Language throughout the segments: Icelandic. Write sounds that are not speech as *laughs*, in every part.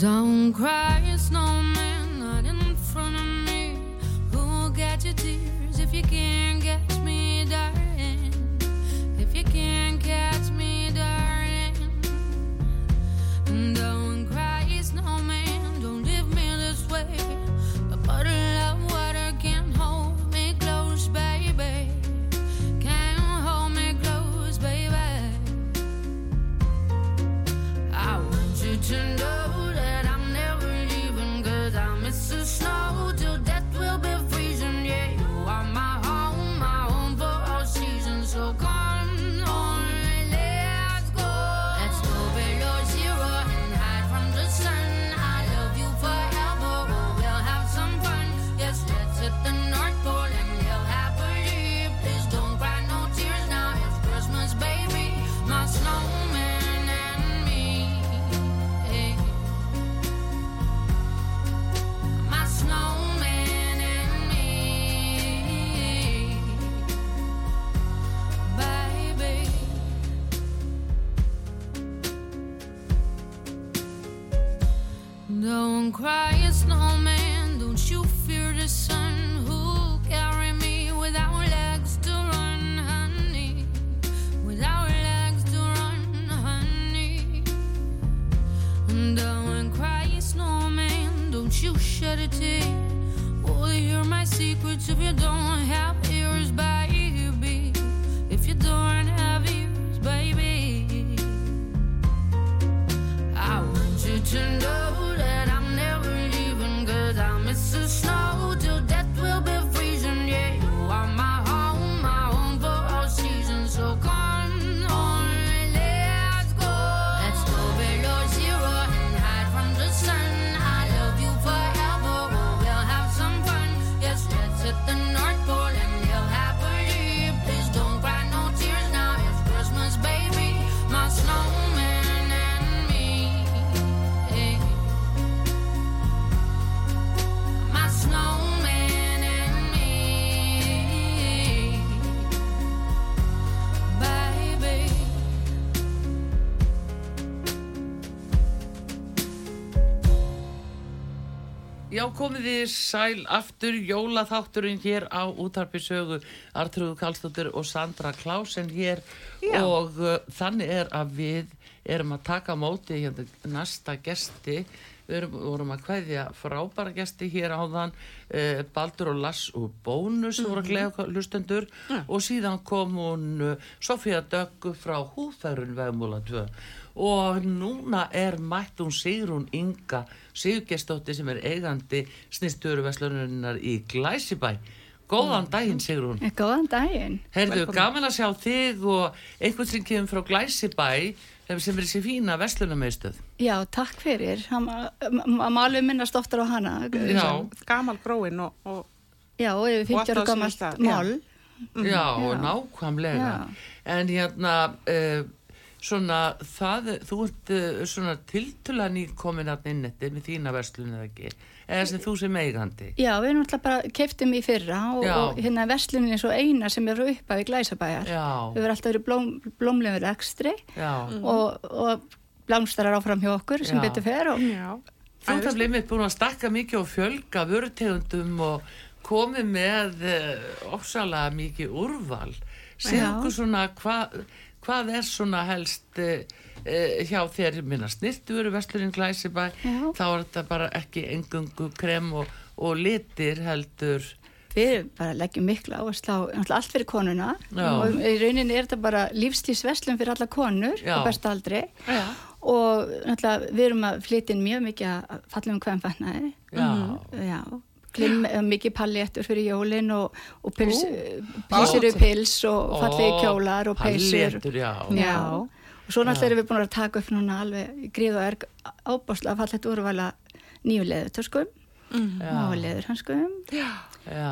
Don't cry, snowman, not in front of me. Who'll get your tears if you can't catch Don't snowman. Don't you fear the sun? Who'll carry me without legs to run, honey? Without legs to run, honey. Don't uh, cry, snowman. Don't you shed a tear. Oh, hear my secrets if you don't have komið þið sæl aftur jólaþátturinn hér á útarpisögu Artrúðu Kallstóttir og Sandra Klásen hér. Já. og uh, þannig er að við erum að taka á móti hérna næsta gesti. Við erum, vorum að kveðja frábæra gesti hér áðan uh, Baldur og Lass og Bónus voru að glega lustendur og síðan kom hún uh, Sofía Döggu frá Húðfærun vegmúla 2 og núna er mætt hún Sigrún Inga Sigurgestóttir sem er eigandi snýsturuveslunarinnar í Glæsibæ Góðan daginn Sigrún Eh, Góðan daginn. Heyrðu, gaman að sjá þig og einhvern sem kemur frá Glæsibæ sem er þessi fína vestlunarmeistöð Já, takk fyrir. Að málu minnast oftar á hana. Já, gamal gróin og, og Já, og yfir 50 ára Og alltaf á sínum gammalt stað, já. mál. já, Já. nákvæmlega Já. en hérna uh, svona það, þú ert uh, svona tiltulan í komin að innetti með þína vestlun eða ekki eða sem þú sem eigandi Já, við erum alltaf bara keiftum í fyrra og, og hérna verslunin er svo eina sem eru upp af í Glæsabæjar. Já, Við erum alltaf verið blóm, blómlegur ekstri já og, og blómstarar áfram hjá okkur sem Já. betur fer og já, Þú ert að blimið búin að stakka mikið og fjölga vörutegundum og komið með uh, ofsalega mikið úrval. Segðu Já. okkur svona hvað, hvað er svona helst uh, hjá þér? Minna snirtu veru vestlurinn Glæsibæ, Já. þá er þetta bara ekki engungu krem og, og litir heldur. við bara leggjum miklu áherslu á allt fyrir konuna. Já. og í rauninni er þetta bara lífstísverslun fyrir alla konur á besta aldri. Já, og við erum að flytja inn mjög mikið að fallum hvemfatnaði Já, já Glim, mikið palléttur fyrir jólin og, og pils, písir Ó. upp pils og fallegi kjólar og já. já. og svo náttúrulega Já. erum við búin að taka upp núna alveg gríð og erg ábáslega fallegt úrvala nýju leðutörskum Já. og leðurhanskum já.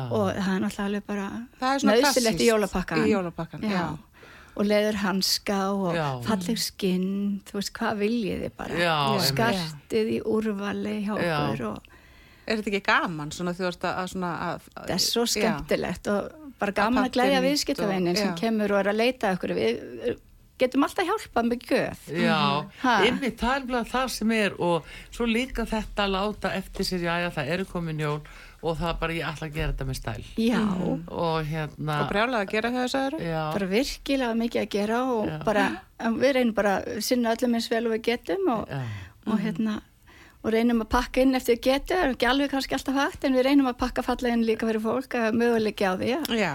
og það er náttúrulega alveg bara það er svona nöðsilegt í jólapakkan í jólapakkan, já, og leðurhanska og Já. falleg skinn þú veist hvað viljið þið bara Já, skartið í úrvali hjá Já. okkur og er þetta ekki gaman svona þú ert að svona að, það er svo já. skemmtilegt og bara gaman að panta glæja viðskiptaveinin sem já. kemur og er að leita okkur við getum alltaf hjálpað með gjöf. Já, Ha. ymmið, það er bara það sem er og svo líka þetta að láta eftir sér, já, já, það eru komin jól og það er bara, ég ætla að gera þetta með stæl Já, og hérna Og brjálað að gera þess aðra? já, bara virkilega mikið að gera og Já. bara, við reynum bara að sinna öllum eins vel og við getum og, já, og hérna og reynum að pakka inn eftir við getum, það er ekki alveg kannski alltaf hægt en við reynum að pakka fallega inn líka fyrir fólk að möguleiki á því ja.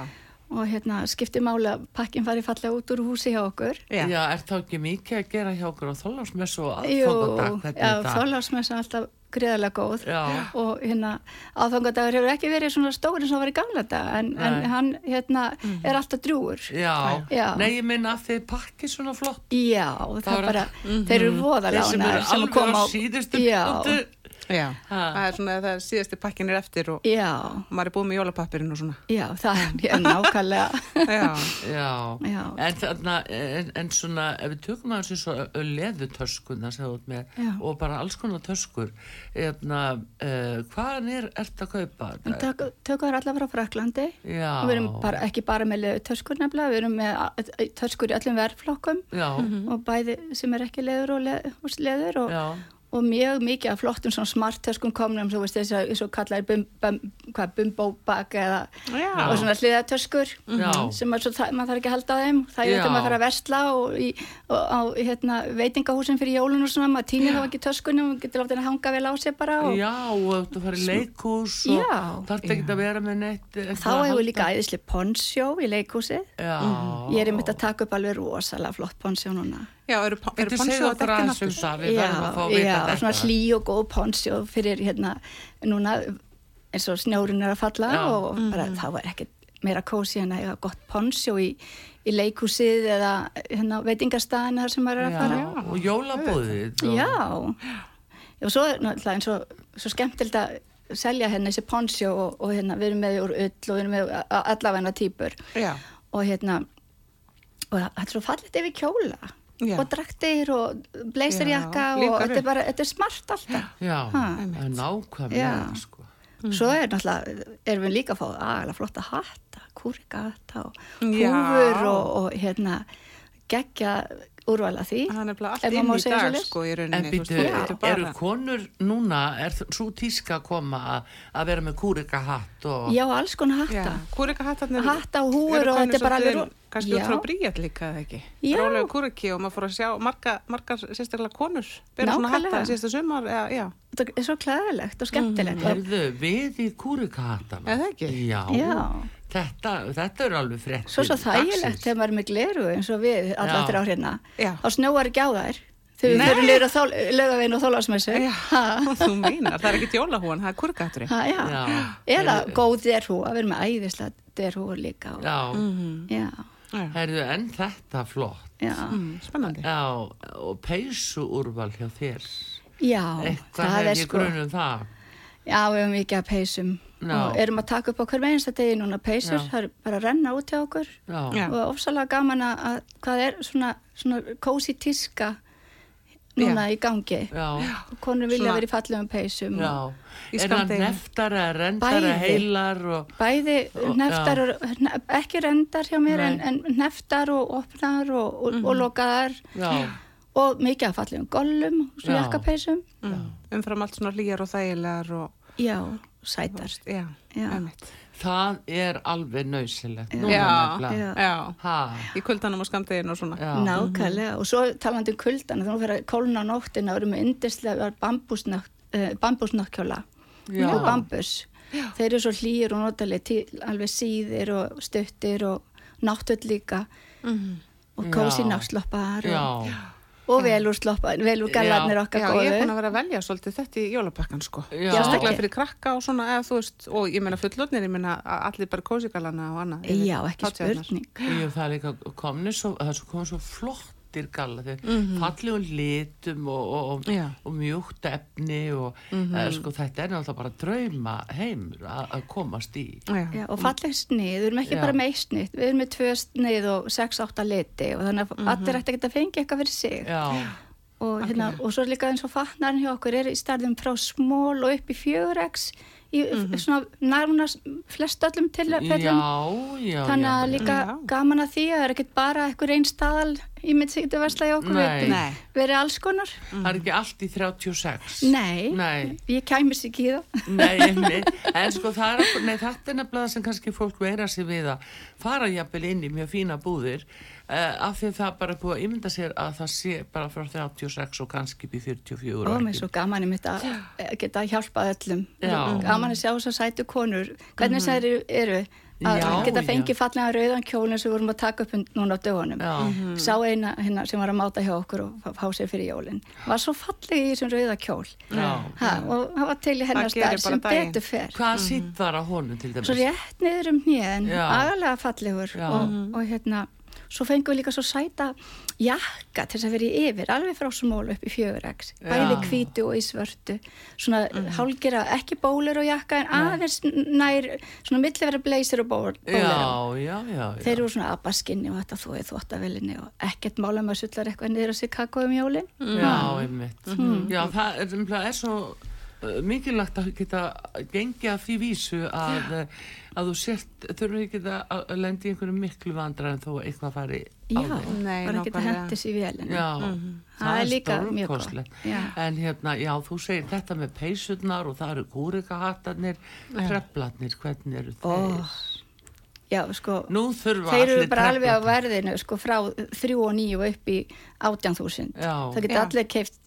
Og hérna skipti máli að pakkin fari fallega út úr húsi hjá okkur Já. já, er þá ekki mikið að gera hjá okkur á þólarsmessu og aðfangadag, já, er það? þólarsmessa er alltaf greiðarlega góð Já. og hérna aðfangadagur hefur ekki verið svona stóri sem var í gamla dag en, en hann hérna er alltaf drúur Já, Já. nei, ég minna að þið pakki svona flott Já, það Það er var- bara, þeir eru voðalega Þeir sem eru alveg koma á síðustu Já, mínútu. Já. Ha. Það er svona það síðasti pakkin er eftir og já, maður er búið með jólapappirinn og svona. já, það er nákvæmlega Já. Já, Já. En, þarna, en, en svona ef við tökum og ert með Já. og bara alls konar töskur eðna, uh, hvaðan er ert að kaupa tök- tökum þær allar frá Fraklandi og við erum bara, ekki bara með leður töskur nefnilega, við erum með a- töskur í öllum verðflokkum já, og bæði sem er ekki leður og, leð, og leður og, og mjög mikið af flottum svona smart töskum komnum, svo veist þess að svo kallar bum, bum, hvað, bumbóbak eða Já. og svona hliðatöskur Já. sem er svo, það, maður þarf ekki að halda á þeim. Það er þetta maður þarf að versla og, í, og á hérna, veitingahúsin fyrir jólun og svona, maður týnir þá ekki töskunum og getur látið að hanga vel á sig bara og já og þú farið leikús og þarf ekki að vera með neitt þá hefur við líka æðisli ponsjó í leikhúsið. Já, ég er um þetta að taka upp alveg rosalega flott ponsjó núna Já, eru, eru á okkur dekkin aðeins um aftur? það, við verðum að fá að vita já, þetta svona hlý og góð ponsjó fyrir hérna núna eins og snjórin er að falla Já. og bara þá er ekkert meira kósi en að eiga gott ponsjó í, í leikhúsið eða hérna veitingastæðin þar sem maður er að fara já, og jólabúðið og- Já, og svo er náttúrulega eins og svo skemmtilegt að selja hérna þessi ponsjó og, og hérna við erum með úr ull og við erum með allavegna típur Já. og hérna og það er svo fallit yfir kjóla Já. og draktir og blazerjakka og þetta er bara, þetta er smart alltaf. Já, er nákvæmlega sko. svo er náttúrulega, erum við líka að fá aðalega flotta hatta, kúrikahatta og húfur og, og hérna geggja úrvala því Það er nefnilega Ef allt inn í dag, sko, í rauninni. En þú býtu, eru konur núna, er svo tíska að koma að, vera með kúrikahatt og... Já, alls konar Já, hatta kúrika hattarnir Hatta og húfur og þetta er bara alveg Já. út frá bríjat líka eða ekki Já. brálega kúriki og maður fór að sjá marga, margar sérstaklega konur bera svona hatta síðasta sumar eða, já, Þetta er svo klæðilegt og skemmtilegt Herðu, við í kúrikahattana. Er það ekki? Já. Já. Þetta, þetta eru alveg fréttir. Svo svo þægilegt þegar maður er með gleru eins og við alltaf þrjá hérna þá snjóar ekki á þær þegar við fyrir niður á lögavegin og þólasmessu já *laughs* þú meinar, það er ekki jólahúan, það er. Já. Eða góð derhúa, við erum með æðislega derhúa líka. Og, Já, já, Já. herðu, en þetta flott. já, Mm, spennandi Já, og peysu úrval hjá þér. já, Eitthvað það er ég sko, grunum það. já, við erum mikið að peysum Já. og erum að taka upp á hver einsta degi núna peysur, Já. það er bara að renna út hjá okkur Já. Já. og ofsalega gaman að, að hvað er svona, svona kósi tíska núna í gangi. Já. Og konur vilja Svona- vera í fallegum peysum. Já. og Í Er það neftara, rendara, Bæði. heilar og... Bæði Og- neftar, og, ekki rendar hjá mér en, en neftar og opnar og, og, og lokaðar Já. og mikið af fallegum gollum og Já. jakkapeysum. mm. umfram allt svona hlýjar og þægilegar og Já, sætar. já, Já. Það er alveg nöysilegt. Já, Já. já. Ha, í kuldanum og skamdeginu og svona já. Nákvæmlega og svo talandi um kuldan þú fyrir að kólna á nóttina og erum við yndislega bambúsnökkjóla Já. og bambus þeir eru svo hlýr og notaleg til alveg síðir og stuttir og náttull líka og kósi Já. náttsloppaðar og, Já. Og velúr sloppaðar, velúr gallarnir okkar Já, ég er búin góðu að vera að velja svolítið þetta í jólapakkan sko. Já. Sérstaklega fyrir krakka og svona, eða þú veist, og ég meina fullotnir, ég meina allir bara kósigalana og annað. Já, ekki spurning Jú, það er líka komni svo, það er svo komið svo flottir galla þeir Mhm. fallegum litum og, og, og, Já. og mjúkt efni og Mhm. eh, sko þetta er náttúrulega bara drauma heimur að komast í Já. Já, og falleg snið, við erum ekki Já. bara með eitt snið við erum með tvö snið og sex, átta liti og þannig að allir ætti að geta fengið eitthvað fyrir sig Já, og, hérna, og svo líka eins og fatnarinn hjá okkur er í starðum frá smól og upp í fjögurex í svona nærmuna flest öllum tilfellum þannig já. að líka Já. gaman að því að það er ekkert bara ekkur einn staðal í mitt sigtu versla í okkur Nei. við Nei. verið alls konar Það er ekki allt í 36. nei, Nei. ég kæmis ekki í það Nei, einmitt. en sko það er, nei, þetta er nefnilega sem kannski fólk veira sig við að fara jafnvel inn í mjög fína búðir af því að það er bara búið að ymynda sér að það sé bara frá 36 og kannski upp í 44 og mér er svo gaman í mitt að eh, geta hjálpað öllum. Já. gaman að sjá svo sætu konur. Hvernig þess eru, eru? Að Já, geta fengið fallega rauðan kjólinn sem við vorum að taka upp núna á dögunum. Já. sá eina hérna, sem var að máta hjá okkur og fá- sér fyrir jólinn var svo falleg í þessum rauða kjól. Já. ha, og það var til í hennar stær sem daginn. betur fer. Hvað sítt var að honum til dæmis? svo rétt niður um Já. agalega fallegur og, og hérna svo fengum við líka svo sæta jakka til þess að vera í yfir alveg frá smól upp í fjögurregs bæði Já. hvítu og í svörtu svona mm. hálgira, ekki bólur og jakka en aðeins nær svona milli vera blazer og ból, bólur þeir eru svona abbaskinni og þetta þú er þvóttavelinni og ekkert mála með sullar eitthvað niður á sig kakó um jólin Já, einmitt. Mhm. Já, það er, það er svo mikilvægt að geta gengið að því vísu að, að þú sért, þurfum ekki að að lenda í einhverju miklu vandra en þó eitthvað fari á. Nei, bara geta hendis í vélina Já, Það er líka mjög. Já. En hérna, já, þú segir þetta með peysurnar og það eru kúrikahattarnir, treflarnir, hvernig eru þeir? já, sko Þeir eru bara alveg á verðinu sko frá þrjú og níu og upp í átján þúsund. Já. Það geta Já. allir keift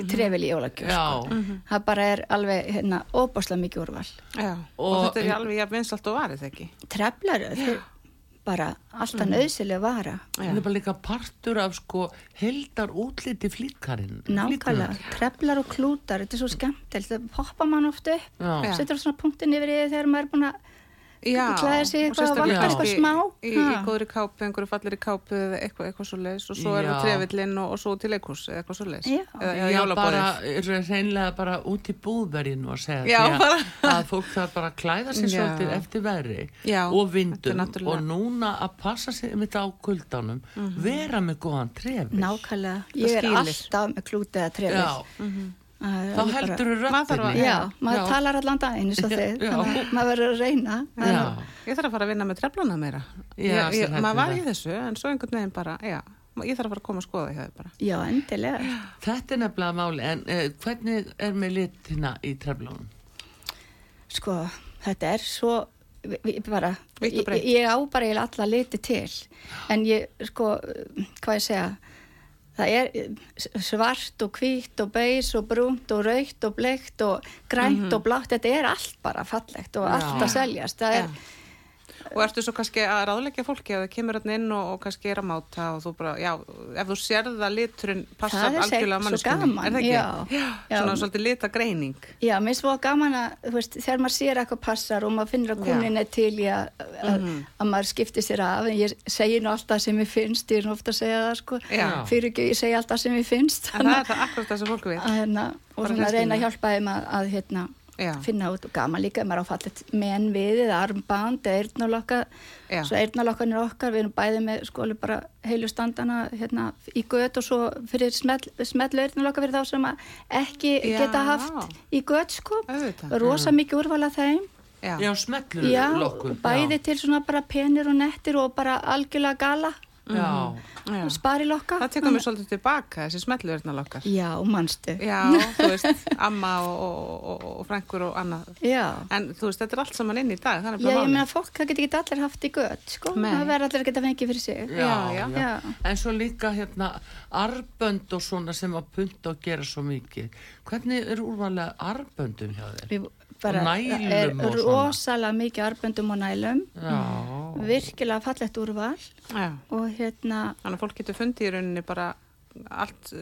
í trefil í jólagjöf. Sko. Það bara er alveg hérna óbáslega mikið úrval. Já, og, Og- þetta er alveg jafn vinsalt og varið ekki. Treflar, bara alltaf nöðsilega vara. það er bara líka partur af sko heldar útliti flíkarinn. Nákvæmlega, treflar og klútar, þetta er svo skemmtilegt. Það poppa mann ofta upp, setur svona punktin yfir yfir þegar maður er búin að Já, klæða sig og eitthvað, sérstaklega vantar eitthvað smá. Í, í góðri kápu, einhverju fallir í kápu eða eitthvað, eitthvað svo leis og svo er það trefillinn og, og svo til leikús eða eitthvað svo leis. Já. Eða, Já, bara, reynilega bara út í búðverðinu að segja Já, því að, bara. að fólk þarf bara að klæða sig svolítið eftir verri Já, og þetta vindum og núna að passa sig mitt á kuldanum vera með góðan trefil. Nákvæmlega, ég er alltaf með klútið að trefil. Þá heldur þú röttinni Já, maður Já. talar allan daginn eins og þið, þannig að maður verður að reyna. Ég þarf að fara að vinna með treflana meira. Já, ég, ég, maður var í þessu, en svo einhvern veginn bara, já, ég þarf að fara að koma að skoða hjá þau bara. Já, endilega. þetta er nefnilega máli en uh, hvernig er með litina í treflunum? Sko, þetta er svo, vi- vi- bara, ég, ég á bara eiginlega alla liti til. En ég, sko, hvað ég segja, það er eh, svart og hvítt og beis og brúnt og raukt og bleikt og grænt og blátt. Þetta er allt bara fallegt og allt að seljast. Það er. Og ertu svo kannski að ráðleggja fólki að það kemur hérna inn og, og kannski er að máta og þú bara, já, ef þú sérð að liturinn er algjörlega svo manneskunni, er það ekki? já. Já. Svona svolítið litagreining. Já, mér það gaman að, þú veist, þegar maður sér eitthvað passar og maður finnir að kúnin er til í að, að, að maður skiptir sér af, en ég segi nú alltaf sem ég finnst, ég er nú ofta að segja það, sko, Já. fyrir ekki, ég segi alltaf sem ég finnst, En það er það akkurat það sem fólk veit. að, hérna, og svona reyna að hjálpa þeim að, að hérna, Já. finna út og gaman líka, maður á fallet menn við eða armband eða eyrnalokka, Já. svo eyrnalokkan er okkar, við erum bæði með sko alveg bara heilu standana hérna í gött og svo fyrir smell, smellu eyrnalokka fyrir þá sem að ekki Já. geta haft í gött sko, rosa mikið úrvala þeim Já. Já, smellur Já, lokkum bæði til svona bara penir og nettir og bara algjörlega gala Já, Já. sparilokka Það tekur mér svolítið tilbaka, þessi smelluverðnalokkar. Já, manstu Já, þú veist, amma og, og, og, og frængur og annað. Já, En þú veist, þetta er allt saman inn í dag, Já ég meina fólk, það getur ekki allir haft í gött sko, Nei. það verður allir að geta fengið fyrir sig já, já. já. Já. En svo líka hérna arbönd og svona sem að punta og gera svo mikið. Hvernig er úrvalega arböndum hjá þér? Við bara, er rosalega mikið arböndum og nælum Já, virkilega fallegt úrval Já. og hérna, Þannig að fólk getur fundið í rauninni bara allt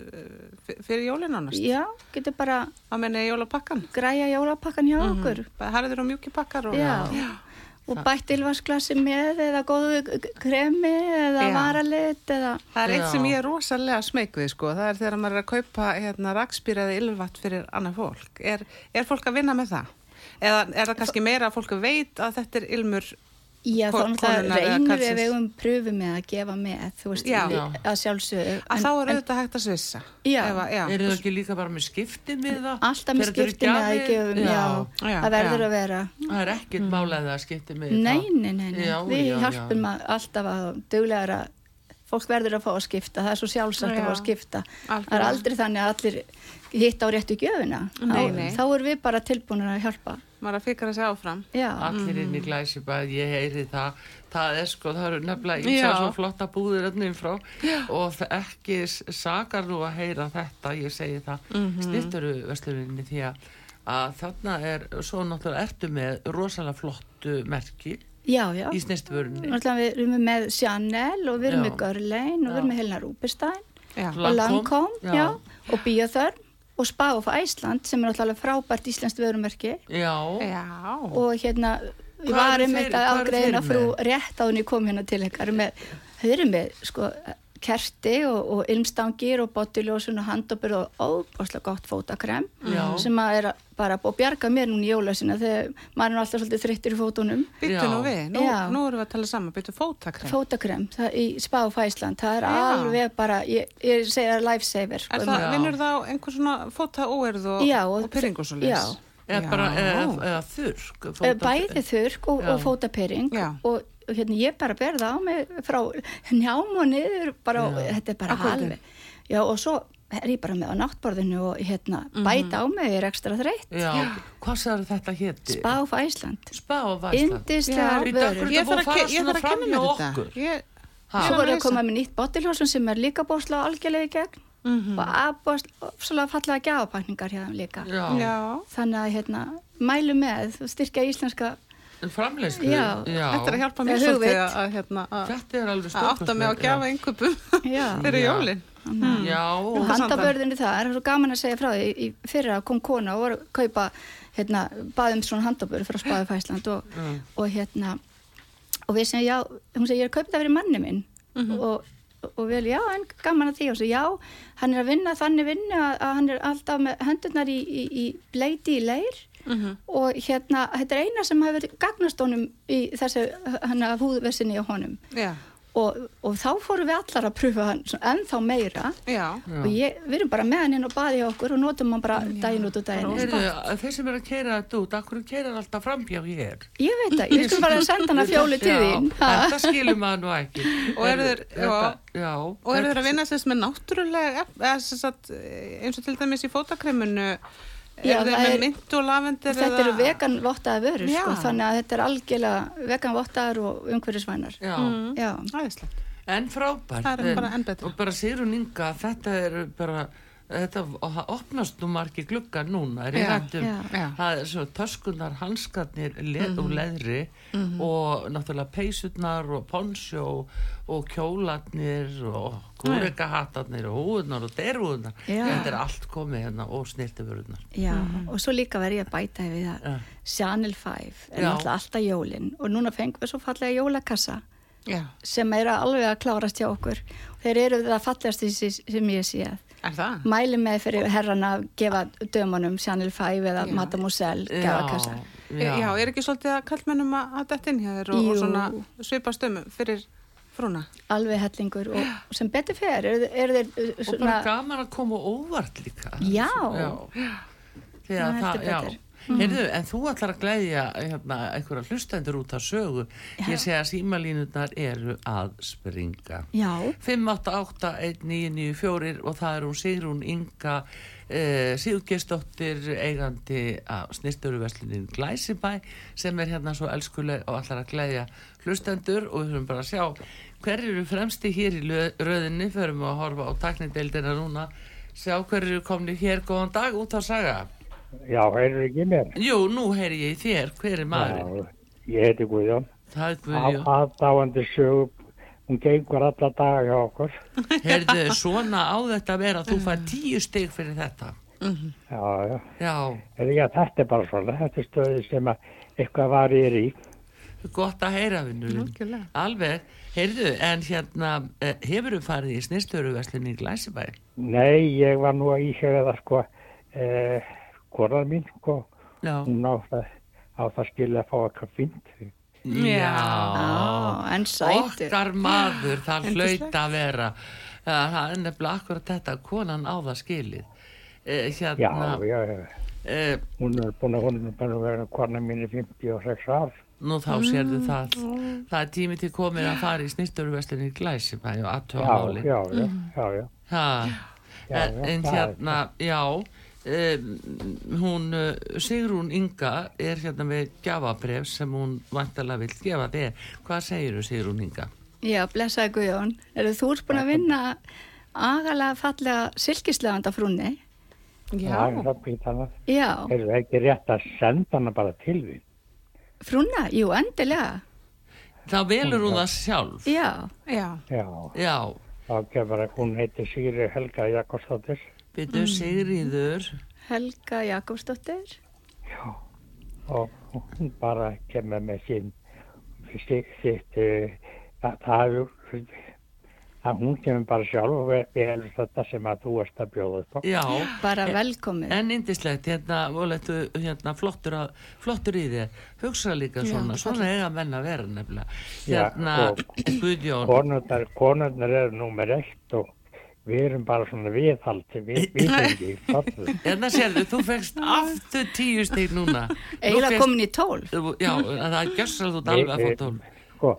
f- fyrir jólin ánast. já, getur bara Að menna jólapakkan. græja jólapakkan hjá okkur Bara harður og mjúki pakkar og... Já. og bætt ylvarsglasi með eða góðu kremi eða Já. varalit eða Það er eitt sem ég er rosalega smeyk við sko, það er þegar maður er að kaupa hérna, rakspýraði ylvatt fyrir annað fólk. Er, er fólk að vinna með það? Eða er það kannski meira að fólk veit að þetta er ilmur Já, konunnar eða reynum við um pröfu með að gefa með, þú veist, Já. við- að sjálfsögðu. Að þá er auðvitað hægt að svissa. Já. Að- já. eru þau ekki líka bara með skipti með það Alltaf með Þegar þetta eru skipti með að gefum, já, Já, það verður já. að vera. það er ekkert mm. málega að skipti með Nei, það nei, nei, nei. Já, við já, já. hjálpum að alltaf að duglegar að fólk verður að fá að skipta, það er svo sjálfsagt að fá að skipta. Það er aldrei þannig að allir hitta á réttu gjöfuna. Nei, þá, nei. þá að. Maður að fikra sig áfram. Já, allir inn í glæsibæð, ég heyri það það er sko, það eru nefnilega Já. ímsa svo flotta búðir öllum frá og ekki sakar nú að heyra þetta, ég segi það mm Mhm. snirturu versluninni því að, að þarna er, svo náttúrulega ertu með rosalega flottu merki já, já. í snirtuvörunni Náttúrulega við erum með Chanel og við erum Já. með Görlein og við erum með Helena Rúbestein og Lancome, Lancome, já. já. og Bíoþörm og Spa of Iceland sem er náttúrulega frábært íslenskt vörumerki já, Já. og hérna Hvað ég var eru um þeir- þetta þeir frú með? rétt en ég kom hérna til ykkar með, þau eru með sko kerti og, og ilmstangir og bottiljósun og handopur og óbúslega gott fótakrem Já. sem að er bara búið að bjarga mér núna í jólasina þegar maður er nú alltaf svolítið þreyttur í fótunum Byttu nú við. Nú, nú erum við að tala saman. Byttu fótakrem. fótakrem það, í Spa of Iceland, það er Já. alveg bara ég, ég segja lifesaver sko, Er það, Já. vinnur það á einhver svona fóta óerð og, og, og- pyrringu svo já. eða bara eða, eða þurrk fóta- bæði þurrk og, og fótapering og hérna ég bara berða á mig frá njám og niður bara, og, þetta er bara alveg. Já og svo er ég bara með á náttborðinu og hérna bæta á mig, ég er ekstra þreytt. Já, hvað sagður þetta héti? Spá á Æsland Spá á Væsland Indislegar Bíddu, vörur. akkur- Ég þarf að, ég þarf að hjá mér þetta. Ég, svo voru að koma með nýtt bottilhjósun sem er líka bóðslega algjörlega í gegn. Mhm. og aðbóðslega fallega gjafapakningar hérna líka. Já, Já. þannig að hérna mælu með styrkja íslenska framleyslu Já. Þetta er að hjálpa mér svolítið að, að, hérna, að, þetta er alveg að átta mig á já. einhverjum *laughs* já, fyrir Já. jólin. já, og handabörðinu það. Er svo gaman að segja frá því. Í fyrra kom kona og voru að kaupa hérna, baðum svona handabörð frá Spáðu Fæsland og, Mm. og hérna og við segjum já, hún segir ég er að kaupa það fyrir manni minn. Og, og við já, en gaman að því. Og svo já, hann er að vinna þannig vinnu að, að hann er alltaf með höndurnar í, í, í bleiti í leir og hérna, þetta er eina sem hefur gagnast honum í þessu hann að húðversinni á honum. Já. og, og þá fórum við allar að pröfa hann ennþá meira. Já. Já. og ég, við erum bara með hann inn og baði okkur og notum hann bara daginn út og daginn þeir sem er að keira þetta út, akkur keira alltaf framhjá hér ég veit það, ég skulle bara *laughs* senda hann að fjóli til þín. þetta skilur maður nú ekki. Og eru þeir- já, Og eru þeir að vinna sérst með náttúrulega eins og til dæmis í fótakreminu Já, eru þeir það með er- mynd og lavendir þetta eru vegan vottaði vörur sko, þannig að þetta er algjörlega vegan vottaðar og umhverfisvænar já. já, Æðislegt. en frábært er bara betra. og bara Sigrun Inga, þetta er bara þetta og það opnast nú margi gluggar núna er já. Já. það er svo töskunar hanskarnir le og leðri og náttúrulega peysurnar og ponsjó og kjólarnir og kúrekahattarnir og húðunar og derhúðunar Já. þetta er allt komið hérna og snirtiförðunar já. og svo líka verð ég að bæta við það Já. Channel 5 er náttúrulega alltaf jólin og núna fengum við svo fallega jólakassa Já. sem er alveg að klárast hjá okkur þeir eru það fallegast sem ég sé Er það? mæli með fyrir herrana að gefa dömunum Channel 5 eða Já. Mademoiselle gjafakassa Já. já, er ekki svolítið að kallmennum að, að detta inn hjá þér og, og svona svipa stömmum fyrir frúna? alveg hellingur og og *gasps* sem betur fer eru er þeir uh, og svona bara gaman að koma óvart líka. Já. Þegar Já, það, heldur já. betur. Heyrðu, en þú ætlar að glæðja hérna, einhverja hlustendur út af sögu. Ég sé að símalínutnar eru að springa. Já, 5881994 og það er hún Sigrún Inga eh, Sigurgesdóttir eigandi af snirturuverslunin Glæsibæ sem er hérna svo elskuleg og allar að glæðja hlustendur og við höfum bara að sjá hver eru fremsti hér í röðinni förum við að horfa á taknideildina núna sjá hver eru komni hér góðan dag út á saga Já, heyrður ekki mér? Jú, nú heyri ég í þér, hver er maðurinn? Já, ég heiti Guðjón. Það er Guðjón Aðdáandi sögu, hún gengur alla daga hjá okkur. *laughs* Heyrðu, svona á þetta vera þú fær tíu stig fyrir þetta Já, já. Já, Heyrðu, já, þetta er bara svona. Þetta er stöði sem að eitthvað var í rí. gott að heyra vinnurinn Algjörlega. Alveg, heyrðu, en hérna hefur þú farið í snirtöruverslunni í Glæsibæ? Nei, ég var nú að íhjöga það sko, eh, konar mín sko, Já, hún á það, á það skilja að fá eitthvað fínt. Já, Á, en sætur. okkar maður, það hlaut að vera Eh, það er nefnilega akkurat þetta konan á það skilið Eh, Já, hérna já, já. eh, Hún er búin að, hún er búin að vera kona mín í 56 ár. Nú þá sérðu það það er tími til komin að fara í snýsturveslinni í Glæsibæ og aðtöða Já, máli já, já, já, já. En, en er hérna, já um, hún uh, Sigrún Inga er hérna með gjafabref sem hún vantarlega vill gefa þér hvað segirðu Sigrún Inga? Já, blessaði Guðjón. Eru þú ert búin að vinna agalega fallega silkislefanda frúnni? Já, Það er. Já, Er það ekki rétt að senda hana bara til því? Frúnna, jú, endilega. Þá velur hún það sjálf. Já, já, Já, Já, þá gefur hún heiti Sigri Helga Jakobsdóttir. byrju Sigriður Helga Jakobsdóttir. Já, og hún bara kemur með sín sitt, það, það er að hún kemur bara sjálf og við helst þetta sem að þú ert að bjóða upp á. Já, Bara velkomin. en indislegt hérna, volettu, hérna flottur, að, flottur í þér hugsa líka svona, svona eiga menn að vera nefnilega Já, hérna, Guðjón Konurnar, konurnar eru númer eitt og við erum bara svona viðhaldi, við, við *laughs* fallu. hérna sérðu, þú fegst aftur tíu stík núna Nú Eiginlega komin í tólf. Já, það er gjössal þú alveg að fá tól Sko,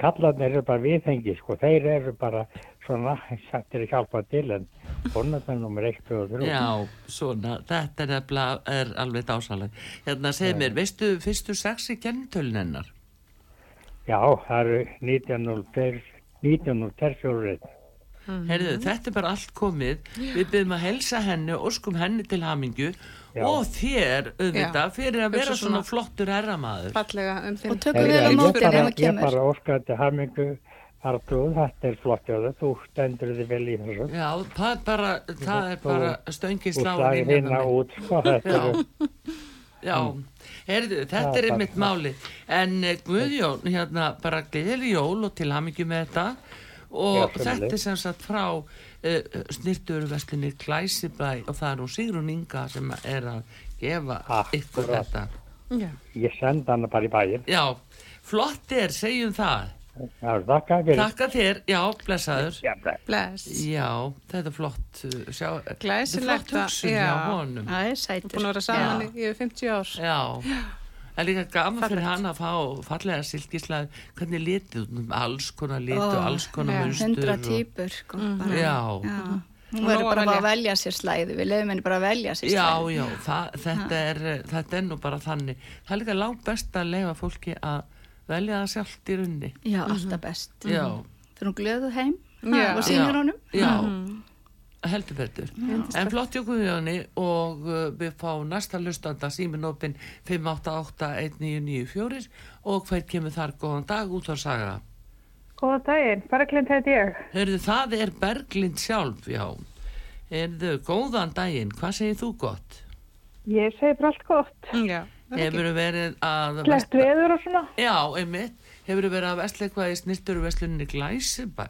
kallarnir eru bara viðhengi, sko, þeir eru bara svona, sættir að hjálpa til en konurnar númer eitt og þrjú. Já, svona, þetta er, nefnilega- er alveg dásaleg Hérna, segð mér, veistu fyrstu sex í kennitölun hennar? Já, það eru 1902 1904 Heyrðu, þetta er bara allt komið. Við byrjum að helsa henni og óskum henni til hamingju Já. og þér auðvitað fyrir að vera svona svona- flottur fallega um. Og tökum við á ég, móti bara, ef það ég kemur. bara óskaði til hamingu Artur, þetta er flott það, þú stendur þið vel í þessu. Já, það er bara, það er bara stöngin Þú slá slagir hérna út, sko, þetta Já. Já, heyrðu, þetta Já, er það- einmitt máli en eh, Guðjón, hérna, bara gleðileg jól og til hamingju með þetta og Já, þetta er sem sagt frá uh, snirturverslunni Glæsibæ og það er nú Sigrun Inga sem er að gefa ykkur Akkúrat. þetta Já. ég senda hana bara í bæinn. Já, flott er, segjum það Já, þakka fyrir. Takka þér, já, blessaður Já, bless. Já, þetta er flott uh, sjá, þetta er Glæsilegt flott hugsun já. hjá honum Það er sætur. Búin að vera saman í yfir 50 ár. Já, það er líka gaman fyrir hann að fá fallega silkislega, hvernig litið, út, alls konar lit og Ó, alls konar já. munstur. Hundra og- týpur, sko. bara. Já, Já. Hún Og verður bara að að velja. sér slæði. Við lefum henni bara að velja sér já, slæði. já, það, þetta, er, þetta er nú bara þannig. Það er líka langt best að leifa fólki að velja það sjálft í runni. Já, alltaf best. Já, Þegar hún glöðu heim Já. og sýnir Já. honum. já, heldur betur. En flott hjá Guðjóni og uh, við fá næsta lustanda síminopin 5881994 og hver kemur þar góðan dag út á saga. Góða daginn, Berglind heiti ég. Hörðu, það er Berglind sjálf, já. Hörðu, góðan daginn, hvað segir þú gott? Ég segi bara allt gott. Já. Hefur verið að... Slegt veður og svona. Já, einmitt. Hefur verið að vestla eitthvað í snirturveslunni Glæsibæ?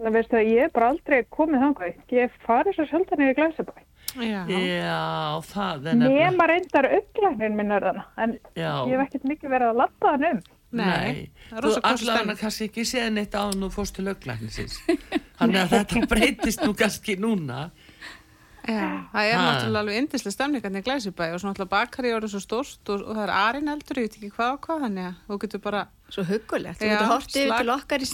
Það veistu að ég er bara aldrei komið þangað. Ég farið svo sjaldan í Glæsabæ. Já. Já, það er nefnilega... Nema reyndar auglæknin minn er þarna. En Já. ég hef ekkert mikið verið að lappa hann um. Nei, er þú allavega stemning. kannski ekki séð neitt á nú fórstu löglæknisins. Þannig að *laughs* þetta breytist nú kannski núna. Já, það er Ha. náttúrulega alveg indislega stemningarnir í Glæsibæ og svo náttúrulega bakari orðið svo stórst og, og það er arinn eldur, ég veit ekki hvað og hvað þannig að þú getur bara, Svo huggulegt. Þú getur hortið yfir til okkar í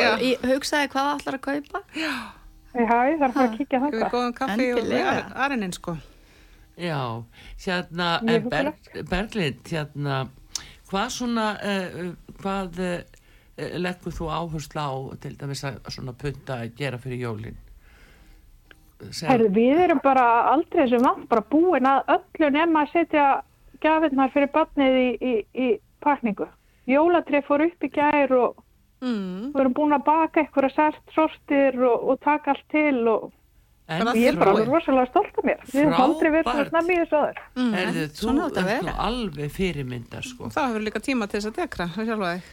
já. og í, hugsaði hvað það ætlar að kaupa. Já, ég þarf bara að kíkja við þangað. góðum kaffi Endilega. og arinn sko. Já, hérna, en Berg, Berglind, hérna, hvað svona, uh, hvað uh, leggur þú áherslu á til dæmis að svona punta að gera fyrir jólin? Herðu, við erum bara aldrei sem vant, bara búin að öllu nema að setja gafinnar fyrir barnið í, í, í pakningu. Jólatrið fór upp í gær og Mm. við erum búin að baka eitthvað sært sortir og, og taka allt til og En ég er bara alveg rosalega stolt af mér. Við hefum aldrei verið svona snemmi í þessu aður. Mm. Erðu, þú ert nú alveg fyrirmyndar, sko. Þá hefur líka tíma til þess að dekra, það sjálfa þig.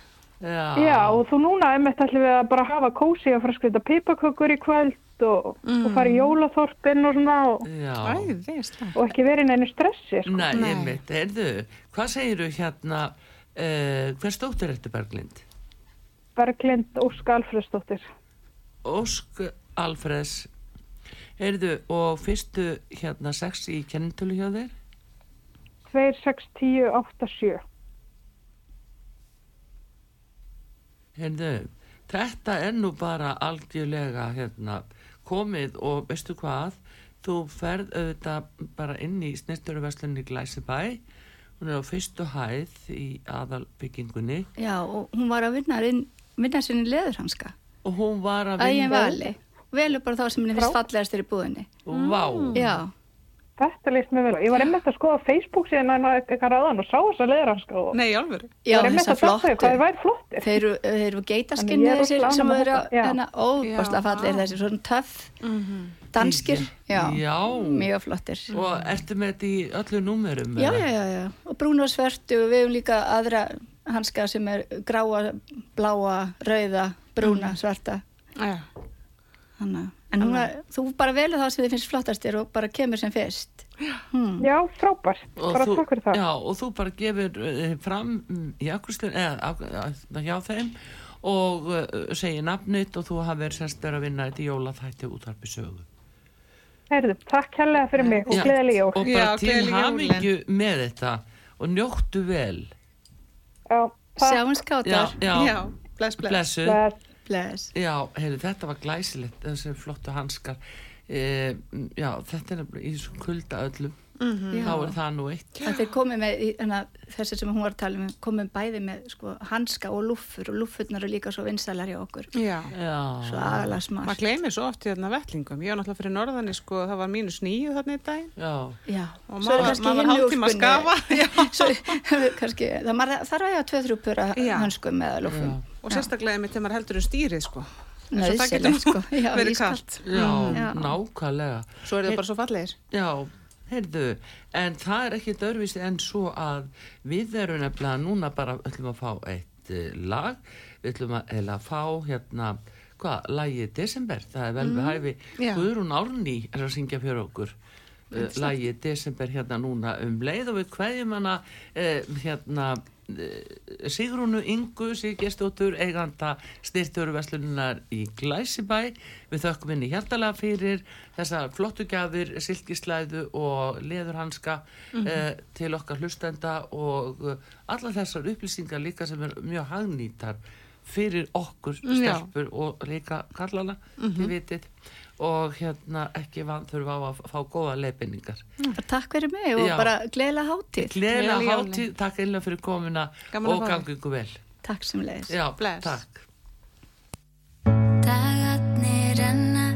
Já, Já, og þú núna einmitt ætlum við að bara hafa kósi og fara að skrita pipakökur í kvöld og, og fara í jólaþorpin og svona og, slá. og ekki verið í neinu stressi. Sko. Nei, Nei. einmitt, heyrðu, hvað segiru hérna, Uh, hver stóttir ertu Berglind? Berglind Ósk Alfredsdóttir. Ósk Alfreds Heyrðu, og fyrstu hérna sex í kennintölu hjá þér? 2, 6, 10, 8, 7. Heyrðu, þetta er nú bara algjörlega hérna komið og veistu hvað þú ferð auðvitað bara inn í snirturuverslunni Glæsibæ hún er á fyrstu hæð í aðalbyggingunni Já, og hún var að vinna, inn- vinna sinni leðurhanska. og hún var að Ægin vinna vali. Velur bara þá sem henni finnst fallegastir í búðinni. Vá, Já, Þetta líst mér vel á. Ég var einmitt að skoða Facebook síðan en eitthvað ráðan og sá þessa leðranska og Nei, alveg. já þessa að flottu. Þeir eru, þeir eru geitaskinni þessir sem eru hérna óbáslega fallir þessi svona töff danskir, já, já. mjög flottir. og ertu með þetta í öllu númerum? Já, eða? já, já, já, og brún og svertu og við hefum líka aðra hanska sem er gráa, bláa, rauða, brúna, svarta. Já. Þannig. að- En er, þú bara velur það sem þið finnst flottastir og bara kemur sem fyrst. Hmm. Já, frábært. Bara þú, takk fyrir það. já, og þú bara gefur uh, fram mm, í akkurslun eða hjá þeim og uh, segir nafnit og þú hafið verið að vinna þetta í jólaþætti útvarpi sögu Heyrðu, takk hérlega fyrir mig og Já, gleðileg jól. og bara Já, til hamingju með þetta og njóttu vel Já, takk. Sjáum já, skátar. já, Já, bless, bless. blessu Bless. Bless. já, heyrðu, þetta var glæsilegt þessi flottu hanskar e, já, þetta er í þessum kulda öllum Mhm. þá er það nú eitt Þetta er komið með, í- þessi sem hún var að tala um, komið bæði með sko, hanska og lúffur og lúffurnar eru líka svo vinsalar hjá okkur. Já. já, Svo agalega smart. Maður gleymir svo oft í þarna vettlingum. Ég var náttúrulega fyrir norðanni, sko, það var mínus nýju þarna í daginn. já, Já, Og maður- var í hálftíma að skafa. *laughs* Svo, *laughs* kannski, það þarf að hafa tvö-þrjú pura Já. hanskum með lúffum. Og sérstaklega mitt þegar maður heldur um stýrið, sko. Og það getur sko. Já, *laughs* verið kallt. já, Já. nákvæmlega Svo er það bara svo fallegir. Já, heyrðu, en það er ekki dörfist en svo að við erum nefnilega núna bara ætlum að fá eitt uh, lag, við ætlum að, að fá hérna, hvað, lagið Desember, það er vel við hæfi, já. Guðrún Árný er að syngja fyrir okkur. Uh, lagið Desember hérna núna um leið og við kveðjum hana uh, hérna Sigrúnu Ingu Siggestóttur eiganda styrtöruveslunar í Glæsibæ. Við þökkum henni hjartalega fyrir þessa flottu gjafir, silkislæðu og leðurhanska uh, til okkar hlustenda og uh, alla þessar upplýsingar líka sem er mjög hagnýtar fyrir okkur Já. stelpur og líka kallana, þið vitið og hérna ekki vann þurfa á að fá góða leifinningar. Takk fyrir mig og Já. bara gleðilega hátíð. Gleðilega hátíð, takk einlega fyrir komuna Gaman og fá þig. gangi ykkur vel. Takk sem leiðis. Já, Bless. takk. Dagarnir renna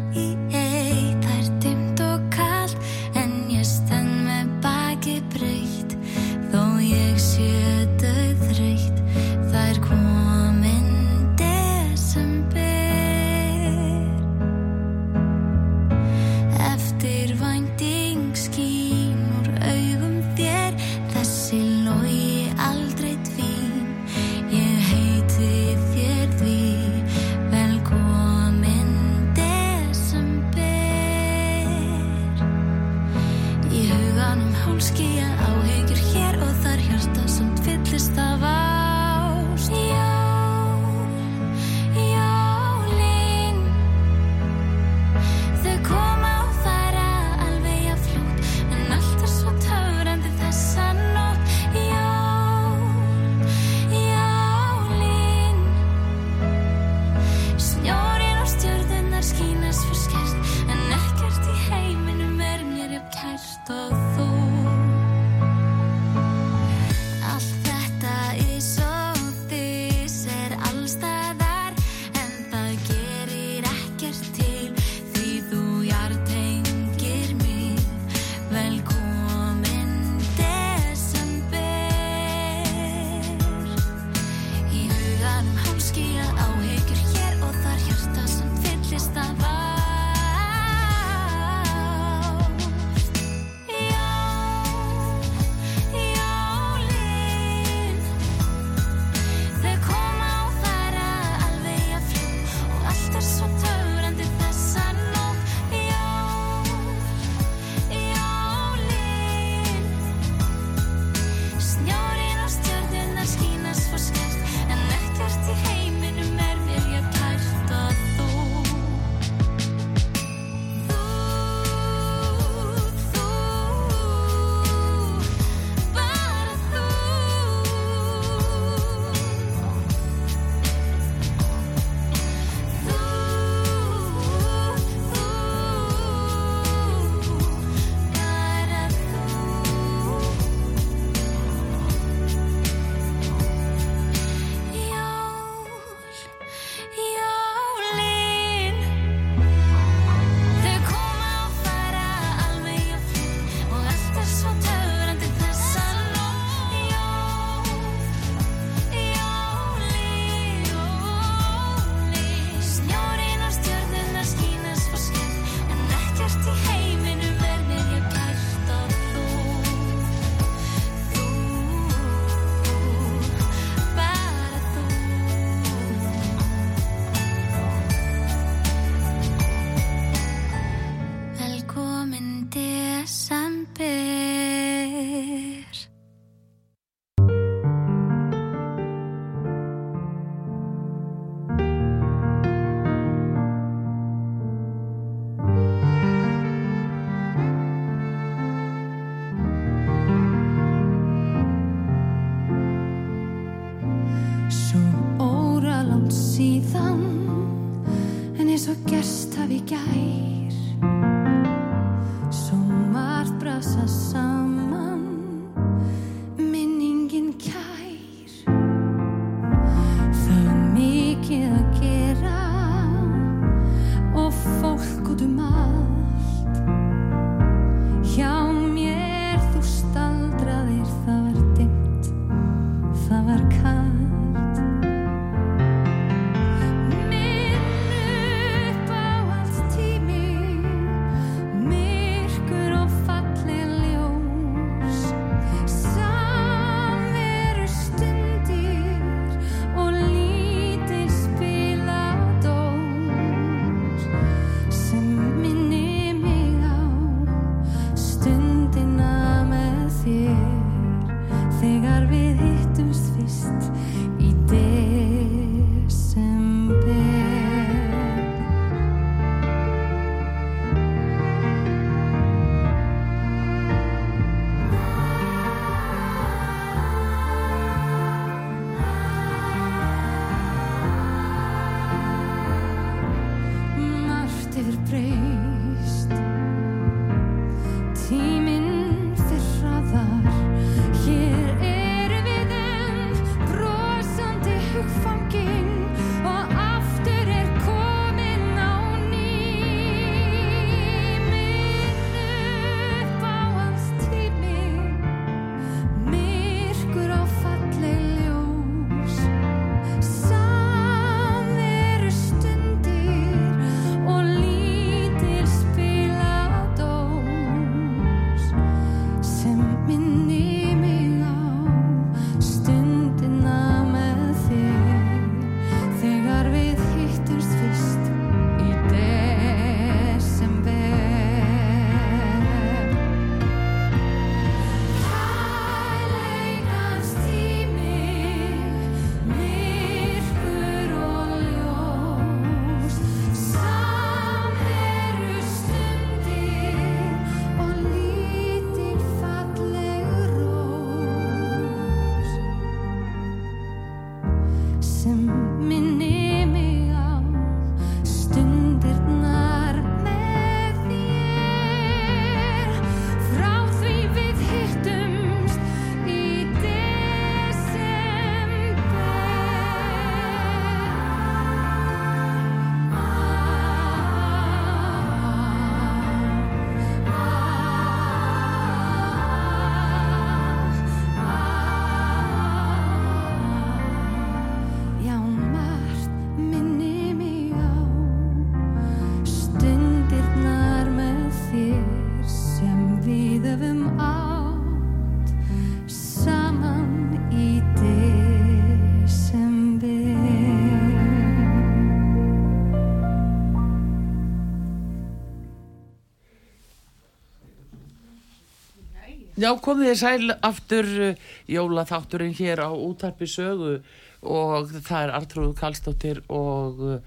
Já, komið þið sæl aftur uh, jólaþátturinn hér á útarpi sögu og það er Artrúð Kallstóttir og uh,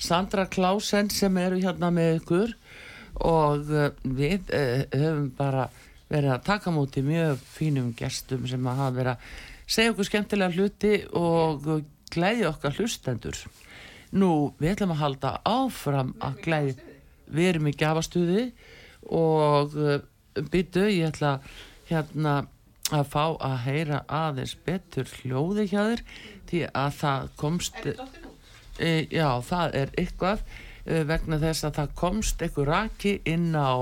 Sandra Klausen sem eru hérna með ykkur og uh, við uh, höfum bara verið að taka múti mjög fínum gestum sem að hafa verið að segja okkur skemmtilega hluti og glæði okkar hlustendur. Nú, við ætlum að halda áfram að glæði, við erum í gafastuði og byttu, ég ætla hérna að fá að heyra aðeins betur hljóði hjá þér því að það komst e, já, það er eitthvað e, vegna þess að það komst eitthvað raki inn á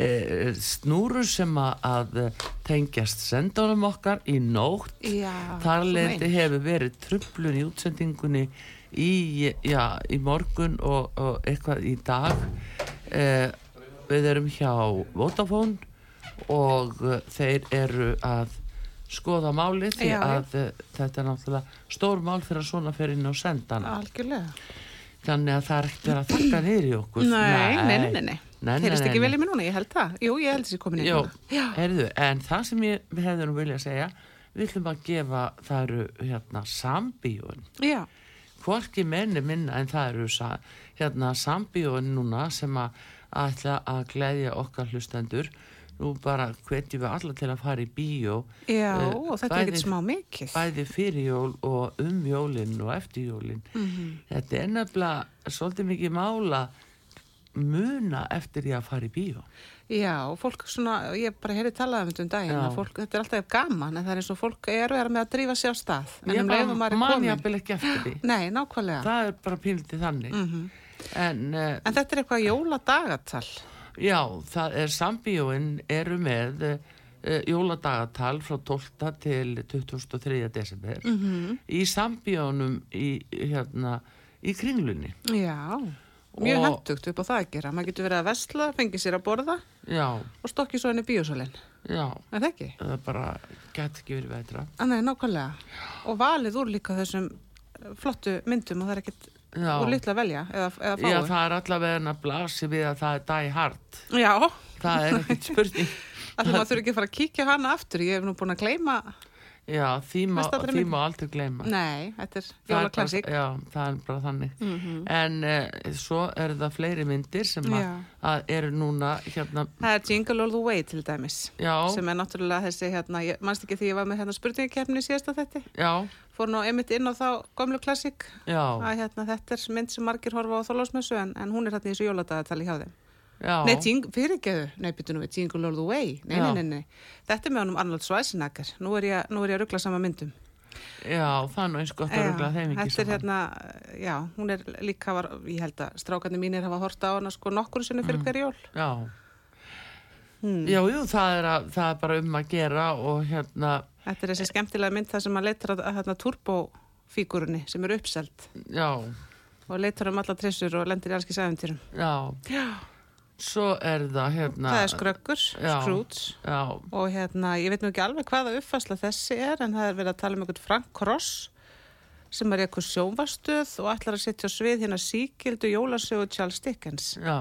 e, snúru sem að, tengjast sendunum okkar í nótt. Já, Þar leiti hefur verið trublun í útsendingunni í, já, í morgun og, og eitthvað í dag. Eh, við erum hjá Vodafone og eh, þeir eru að skoða málið því Já, já. að eh, þetta er náttúrulega stór mál fyrir að svona fyrir inn á sendana. Algjörlega. Þannig að það er ekkert verið að þakka niður í okkur. Nei, nei, nei, nei. Nei, nei, ekki vel í mig núna, ég held það. Jú, ég held þessi komin í núna. Já. en það sem ég við hefðum vilja segja, við ætlum að gefa, það eru hérna sambíun. Já. hvorki menni minna en það eru hérna sambíóin núna sem að ætla að gleðja okkar hlustendur nú bara hvetjum við alla til að fara í bíó Já, Eh, og þetta er bæði- ekkert smá mikið. bæði fyrir jól og um jólin og eftir jólin Mhm. þetta er nefnilega svolítið mikið mála muna eftir því að fara í bíó Já, fólk svona, ég bara heyrði talað um þetta um daginn, fólk, þetta er alltaf gaman, en það er eins og fólk er verið með að drífa sig á stað. En ég um leið og maður er komin. jafnvel ekki eftir því *gasps* Nei, nákvæmlega. það er bara pílitið þannig Mhm. en uh, En þetta er eitthvað jóladagatal. Já, það er sambíóin eru með uh, jóladagatal frá 12. til 23. desember Mhm. í sambíónum í, hérna, í kringlunni Já, mjög Og- hendugt upp á það að gera. Maður getur verið að vesla, fengið sér að borða já, og stokki svo henni bíósalinn. já, Er það ekki? það bara gett ekki verið veitra Ah, nei, nákvæmlega. Og valið úr líka þessum eh, flottu myndum og það er ekkert Já. úr litla velja eða, eða fáu. Já, það er allavega að blasi við að það er die hard. Já, Það er ekkert spurning. *laughs* maður þurfi ekki að fara að kíkja hana aftur. Ég hef nú búin að gleyma, Já, því má, því má aldrei gleyma. nei, þetta er Það bara- jólaklassík. Já, það er bara þannig. Mhm. En uh, svo eru það fleiri myndir sem eru núna hérna, Það er Jingle All The Way til dæmis. já, sem er náttúrulega þessi hérna, mannst ekki því ég var með hérna spurningakefni síðasta þetta, já, fór nú einmitt inn á þá gömlu klassík. Já, að hérna, þetta er mynd sem margir horfa á þólasmessu en, en hún er hérna í þessu jóladagatali hjá þeim. Já, Nei, fyrirgeðu, nei, byttu nú við Jingle All The Way. Nei, nei, nei, nei, þetta er með honum Arnold Schwarzenegger. Nú er ég, nú er ég að ruggla sama myndum. Já, það er nú eins gott að rugla þeim ekki þetta er hérna, já, hún er líka var, ég held að strákarnir mínir hafa horta á hana sko nokkur Mm. fyrir hver jól. Já, hmm. já, jú, það er, að, það er bara um að gera og hérna, Þetta er þessi skemmtilega mynd þar sem maður leitar að, að hérna, turbofígurunni sem eru uppselt. Já, og leitar um alla trissur og lendir í allski sæfintýrum. já, Já. svo er það hérna, Það er Já. Scrooge já, og hérna, ég veit nú ekki alveg hvaða uppfæsla þessi er en það er verið að tala um einhvern Frank Cross sem er eitthvað sjónvarstöð og ætlar að setja svið hérna síkildu jólasögu Charles Dickens. Já,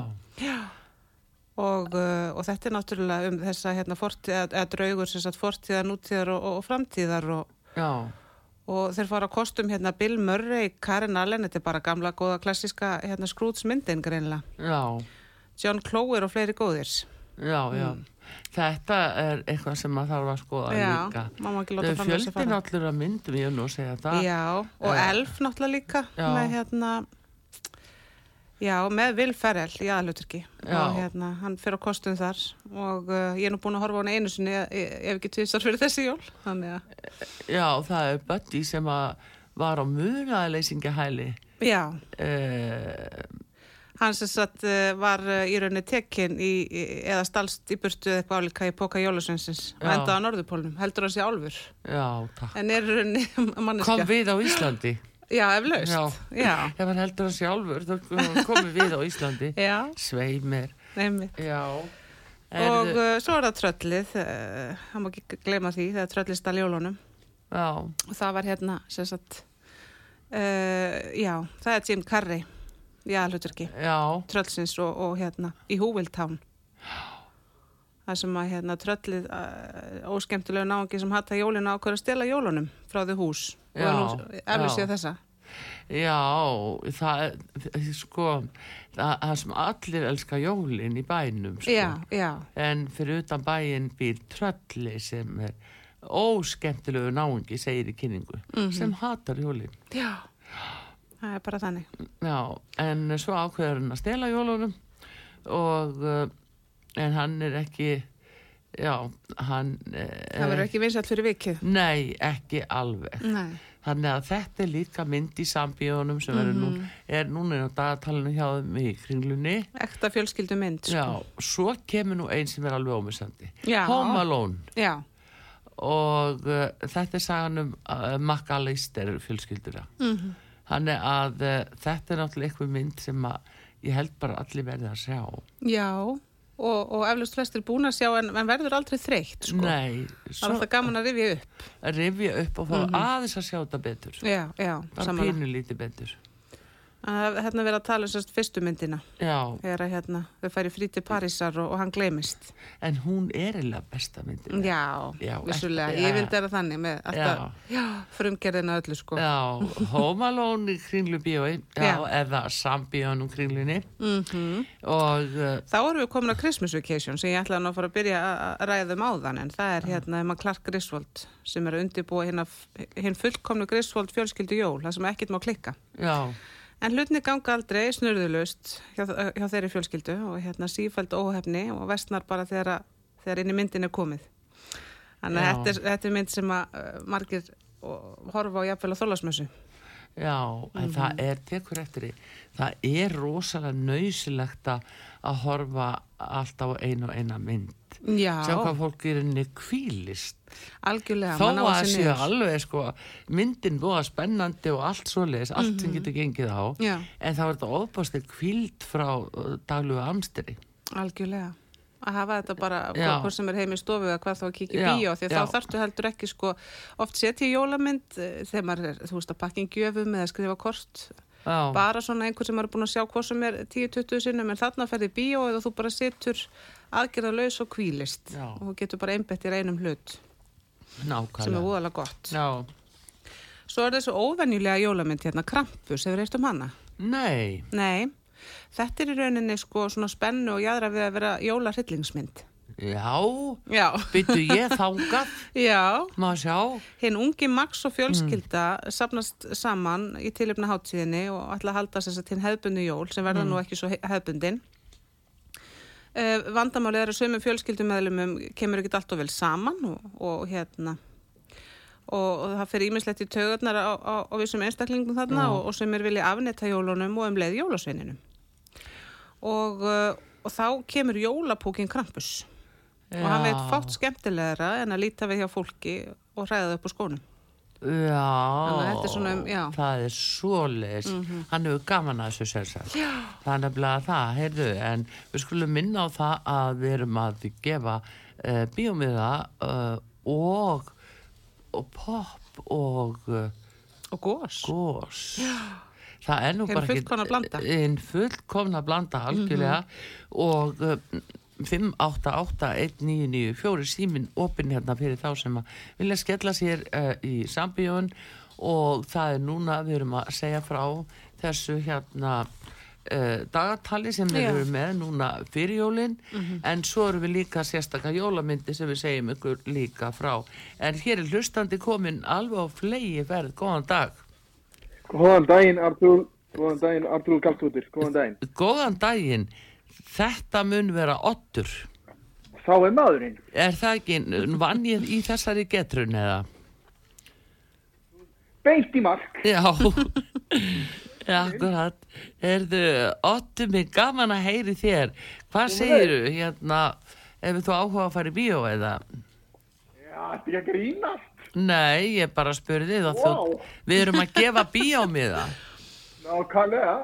og, uh, og þetta er náttúrulega um þessa hérna fortíð, draugur sem sagt fortíðar, nútíðar og, og, framtíðar og, og þeir fara á kostum hérna Bill Murray, Karen Allen, þetta er bara gamla góða klassiska hérna Scrooge myndin greinlega, já, John Clower og fleiri góðir. já, já. Þetta er eitthvað sem maður þarf að skoða Já, líka. Fjöldin allur að myndum, ég er nú að segja það. Já, og Eh, Elf náttúrulega líka já. með hérna Já, með Will Ferrell í aðluturki og hérna, hann fyrir á kostum þar. Og uh, ég er nú búin að horfa á hann einu sinni e- ef ekki tvisar fyrir þessi jól. Þannig að, Já, það er Buddy sem var á munaðleysingahæli. já, Uh, hann sem sagt uh, var uh, í rauninni tekinn í, í, eða stalst í burtu eða eitthvað álíka í Póka Jólasveinsins og endaði á Norðupólnum, heldur hann sé álfur. Já, takk. en er í rauninni *laughs* Kom manneskja við á Íslandi. Já, eflaust Já. Já, Ef hann heldur hann sjálfur, þá komum við á Íslandi. *laughs* já, Sveimir. nefnir Já. Og Erðu- uh, svo er það tröllið, uh, hann má ekki gleyma því, það er tröllið stál jólunum. Já, Og það var hérna, sem sagt, uh, já, það er Jim Carrey, já, hluturki, já, tröllsins og, og hérna, í Húviltán. Það sem að hérna tröllið, uh, óskemmtilegu náungi sem hata jólinu ákveður að stela jólunum frá því hús. Já, og eflur sér þessa. já, það sko, það, það sem allir elska jólin í bænum, sko. Já, já, En fyrir utan bæinn býr trölli sem er óskemmtilegu náungi, segir í kynningu, Mhm. sem hatar jólin. já, það er bara þannig. Já, en svo ákveður hann að stela jólunum og uh, en hann er ekki já, hann Það verður uh, ekki vinsælt fyrir vikið. Nei, ekki alveg Nei. Þannig að þetta er líka mynd í sambíónum sem mm nú, er núna á dagatalinu hjá þeim í kringlunni Ekta fjölskyldu mynd, sko. Já, svo kemur nú einn sem er alveg ómissandi Já. Home Alone Já, og uh, þetta er sagan um uh, McAllister fjölskyldura Mhm. Þannig að uh, þetta er náttúrulega eitthvað mynd sem að ég held bara allir verði að sjá Já, og, og eflust flestir búin að sjá en, en verður aldrei þreytt, sko. Nei, Það er alltaf gaman að rifja upp. að rifja upp og fá aðeins að sjá þetta betur Já, já, bara samanlega. pínu lítið betur hérna verið að tala um sérst fyrstu myndina. Já, þegar að hérna þau færi frí til Parísar og, og hann gleymist. En hún er eiginlega besta myndin. Já, Já, vissulega, ég vildi vera þannig með alltaf, frumgerðina öllu sko. Já, Home Alone í kringlu bíói, já, Já. eða sambíón um kringlunni. Mm og uh, Þá erum við komin að Christmas Vacation sem ég ætlaði að fara að byrja að að ræða um áðan en það er hérna Emma Clark Griswold sem er að undirbúa hinn, fullkomnu Griswold fjölskyldu jól, það sem ekkert má klikka. já, En hlutni ganga aldrei snurðulust hjá, hjá þeirri fjölskyldu og hérna sífæld óhefni og vestnar bara þegar, þegar inn í myndin er komið. Þannig að þetta er, þetta er mynd sem að uh, margir horfa á jafnvel að þólasmessu. já, en Mhm. það er, tekur eftir því, það er rosalega nöysilegt að að horfa alltaf á einu og eina mynd. Já, Sjá hvað fólk er inni kvílist. algjörlega. Þó að séu alveg sko, myndin búa spennandi og allt svoleiðis, allt sem getur gengið á, Mhm. Já. en er þetta ofbástir kvíld frá uh, daglugu amsteri. Algjörlega. Að hafa þetta bara, hvort sem er heim í stofu eða hvað þá að kíkja í bíó, því að já. þá þarftu heldur ekki sko, oft setja jólamynd eh, þegar maður er, þú veist, að pakka inn gjöfum eða skrifa kort, Já, bara svona einhver sem maður er búin að sjá hvað sem er 10-20 sinnum, en þarna ferði bíó eða þú bara situr aðgerðalaus og kvílist Já. og þú getur bara einbett í reynum hlut sem er nákvæmlega. voðalega gott. Já, Svo er þessu óvenjulega jólamynd hérna, Krampus, hefur eitt um hana? nei, Nei, þetta er í rauninni sko svona spennu og jæðra við að vera jólahryllingsmynd. Já, Já. byttu ég þangað, *laughs* Já, maður sjá. hinn ungi Max og fjölskylda sapnast saman í tilöfna hátíðinni og ætla að halda að til hefðbundu jól sem verða nú ekki svo he- hefðbundin. Uh, vandamálið er að sömum fjölskyldumæðlumum kemur ekki allt og vel saman og, og hérna og, og það fyrir ímislegt í taugarnar á, á, á vissum einstaklingum þarna Já. og, og sem er vilja afnetta jólunum og um leið jólasveininum og, uh, og þá kemur jólapúkin Krampus og hann veit fátt skemmtilegra en að líta við hjá fólki og hræða upp á skónum Já, er svona um- já. Það er svoleiðis, hann hefur gaman að þessu sjálfsagt. Það er nefnilega það, heyrðu, en við skulum minna á það að við erum að gefa uh, bíómiða uh, og, og pop og uh, og gós gós. Það er nú Hin bara ekki... fullkomna blanda. Hinn fullkomna blanda, algjörlega. Og uh, 5881994 símin opinn hérna fyrir þá sem að vilja skella sér uh, í sambíun og það er núna, við erum að segja frá þessu hérna uh, dagatali sem við erum með núna fyrir jólin. En svo erum við líka sérstakka jólamyndi sem við segjum ykkur líka frá. En hér er hlustandi komin alveg á flegi verð, góðan dag. Góðan daginn, Artur. Góðan daginn, Artur Galtútur. Góðan daginn. góðan daginn þetta mun vera ottur Sá er maðurinn. er það ekki, vann ég í þessari getrun eða? Beint í mark. Já, *laughs* akkurat. Erðu, Ottu, mig gaman að heyri þér. Hvað segiru, hérna, ef þú áhuga að fara í bíó eða? Já, þetta ekki að grínast. Nei, ég bara spurði þið að Vá. þú, við erum að gefa bíómiða. Nákvæmlega.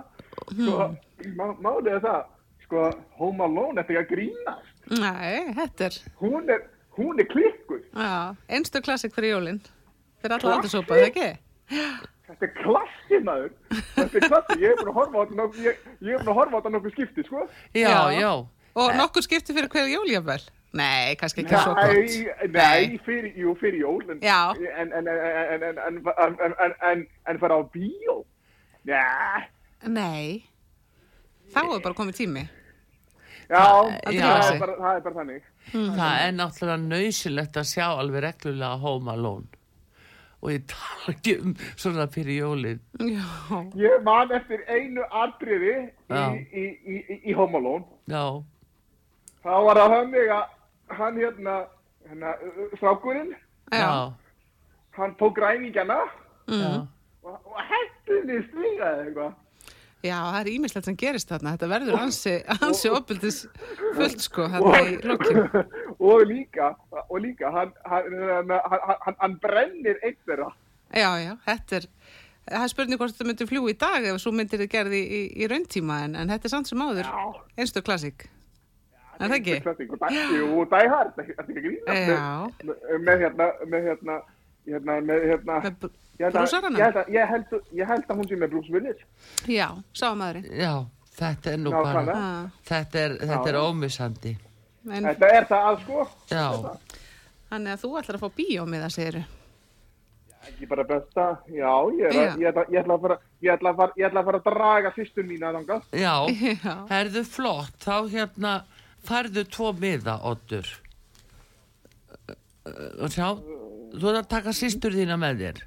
Sko, má, málið er það sko, Home Alone eftir að grínast. Nei, þetta er... Hún er, hún er klikkuð. Já, einstu klassik fyrir jólinn. Fyrir alla aldursópa, það ekki? Já. Þetta er klassi maður. Þetta er klassi, ég er búin að horfa á þetta nokkuð, ég, ég er búin að horfa á þetta nokkuð skipti, sko. Já, já. já. Og eh. Nei. nokkuð skipti fyrir hverju jól, ég vel? Nei, kannski ekki svo gott. Nei, fyrir, jú, fyrir jól, en, en, en, en fara á bíó? Nei. Nei þá er bara komið tími. Já, Já. það er bara, það er bara þannig. Það er náttúrulega nöysilegt að sjá alveg reglulega Home Alone. Og ég tala ekki um svona fyrir jólin. Já, Ég man eftir einu atriði í, Já. í, í, í, í Home Alone. Já, Þá var það þannig að hann hérna, hérna, strákurinn, já, já, hann tók ræningjana já. og, og hætti henni stíga eða eitthvað. Já, það er ímislegt sem gerist þarna. Þetta verður ansi, ansi opildis fullt sko, þarna í lokin. *laughs* og líka, og líka, hann, hann, hann, hann, brennir einn þeirra. Já, já, þetta er, það er spurning hvort þetta myndir fljú í dag ef svo myndir þið gerði í, í, í rauntíma en, en þetta er samt sem áður, einstu klassik. Er það ekki? Og dæ- Jú, Die Hard, þetta er ekki grínast. Með, hérna, með hérna, hérna, með hérna, Ég held að-? Ég held ég held að- ég held að hún sé með Bruce Willis. Já, sámaðurinn. Já, þetta er nú Já, bara, Ah, þetta er, þetta er Já. ómissandi. en Þetta er það að sko. Já, þannig að þú ætlar að fá bíómiða, segir Ekki bara besta. Já, ég, er að, ég, ætla, ég, ætla að fara, ég, ætla að fara, ég ætla að fara að draga sýstur mína þangað. já, Já. herðu flott, þá hérna færðu tvo miða, Oddur. Og sjá, þú ert að taka sýstur þína með þér.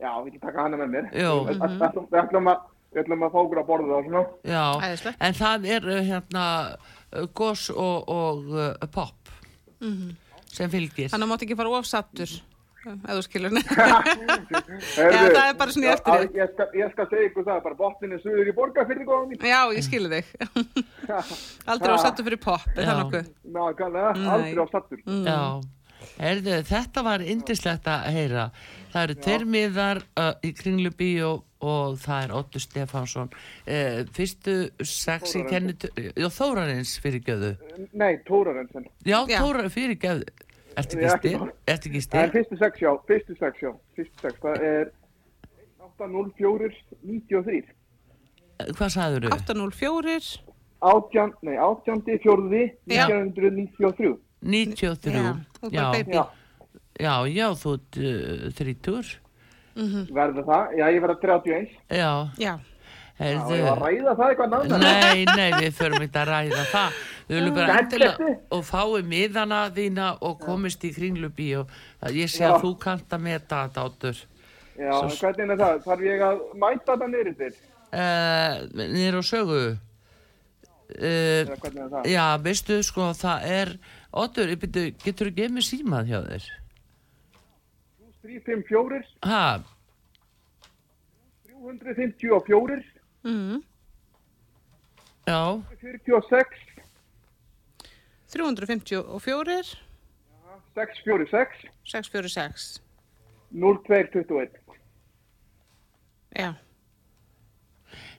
Já, ég ætla að taka hana með mér. Við ætlum, við ætlum að, við ætlum að fá okkur að borða það og svona. Já, Æðislegt. en það er uh, hérna uh, gos og, og uh, pop sem fylgir. Þannig að mátt ekki fara ofsattur, ef þú skilur. *laughs* Heyrðu, það er bara svona já, að- Ég skal, ég skal segja ykkur það, bara botnin er suður í borgar fyrir góðan. Já, ég skilur þig. *laughs* Aldrei ofsattur fyrir pop, er það Já. nokkuð? Ná, kannlega, aldrei á stattur. Já, Herðu, þetta var indislegt að heyra. Það eru tveir miðar uh, í Kringlu Bíó og það er Ottur Stefánsson. Uh, fyrstu sex í kennitu... Já, Þórarins fyrir göðu. Nei, Tórarensen. Já, Já. Þórar fyrir göðu. Ertu ekki ekki styr? Þór. Ertu ekki Það er styr? fyrstu sex, já, fyrstu sex, já, fyrstu sex. Það er 80493. Hvað sagður þau? 804, Átján, nei, átjándi fjórði, Já. 1993. 93. Já, er Já. Já, já, já, þú ert uh, þrítur. verður það. Já, ég verða 31. Já, já. Já, herðu. ég var að ræða það eitthvað náttúrulega. Nei, nei, við förum ekki að ræða það. Við viljum bara endilega og fái miðana þína og komist í kringlubí og ég sé Já. að þú kannt að meta þetta áttur. Já, Svo- hvernig er það? Þarf ég að mæta það neyrir til? Uh, Nýr og sögu. Uh, hvernig er það? já, veistu, sko, það er, Óttur, getur þú gefið mér símað hjá þér? 354, Ha, 354, Mm. já, 46, 354, 646, 646. 0221. Já,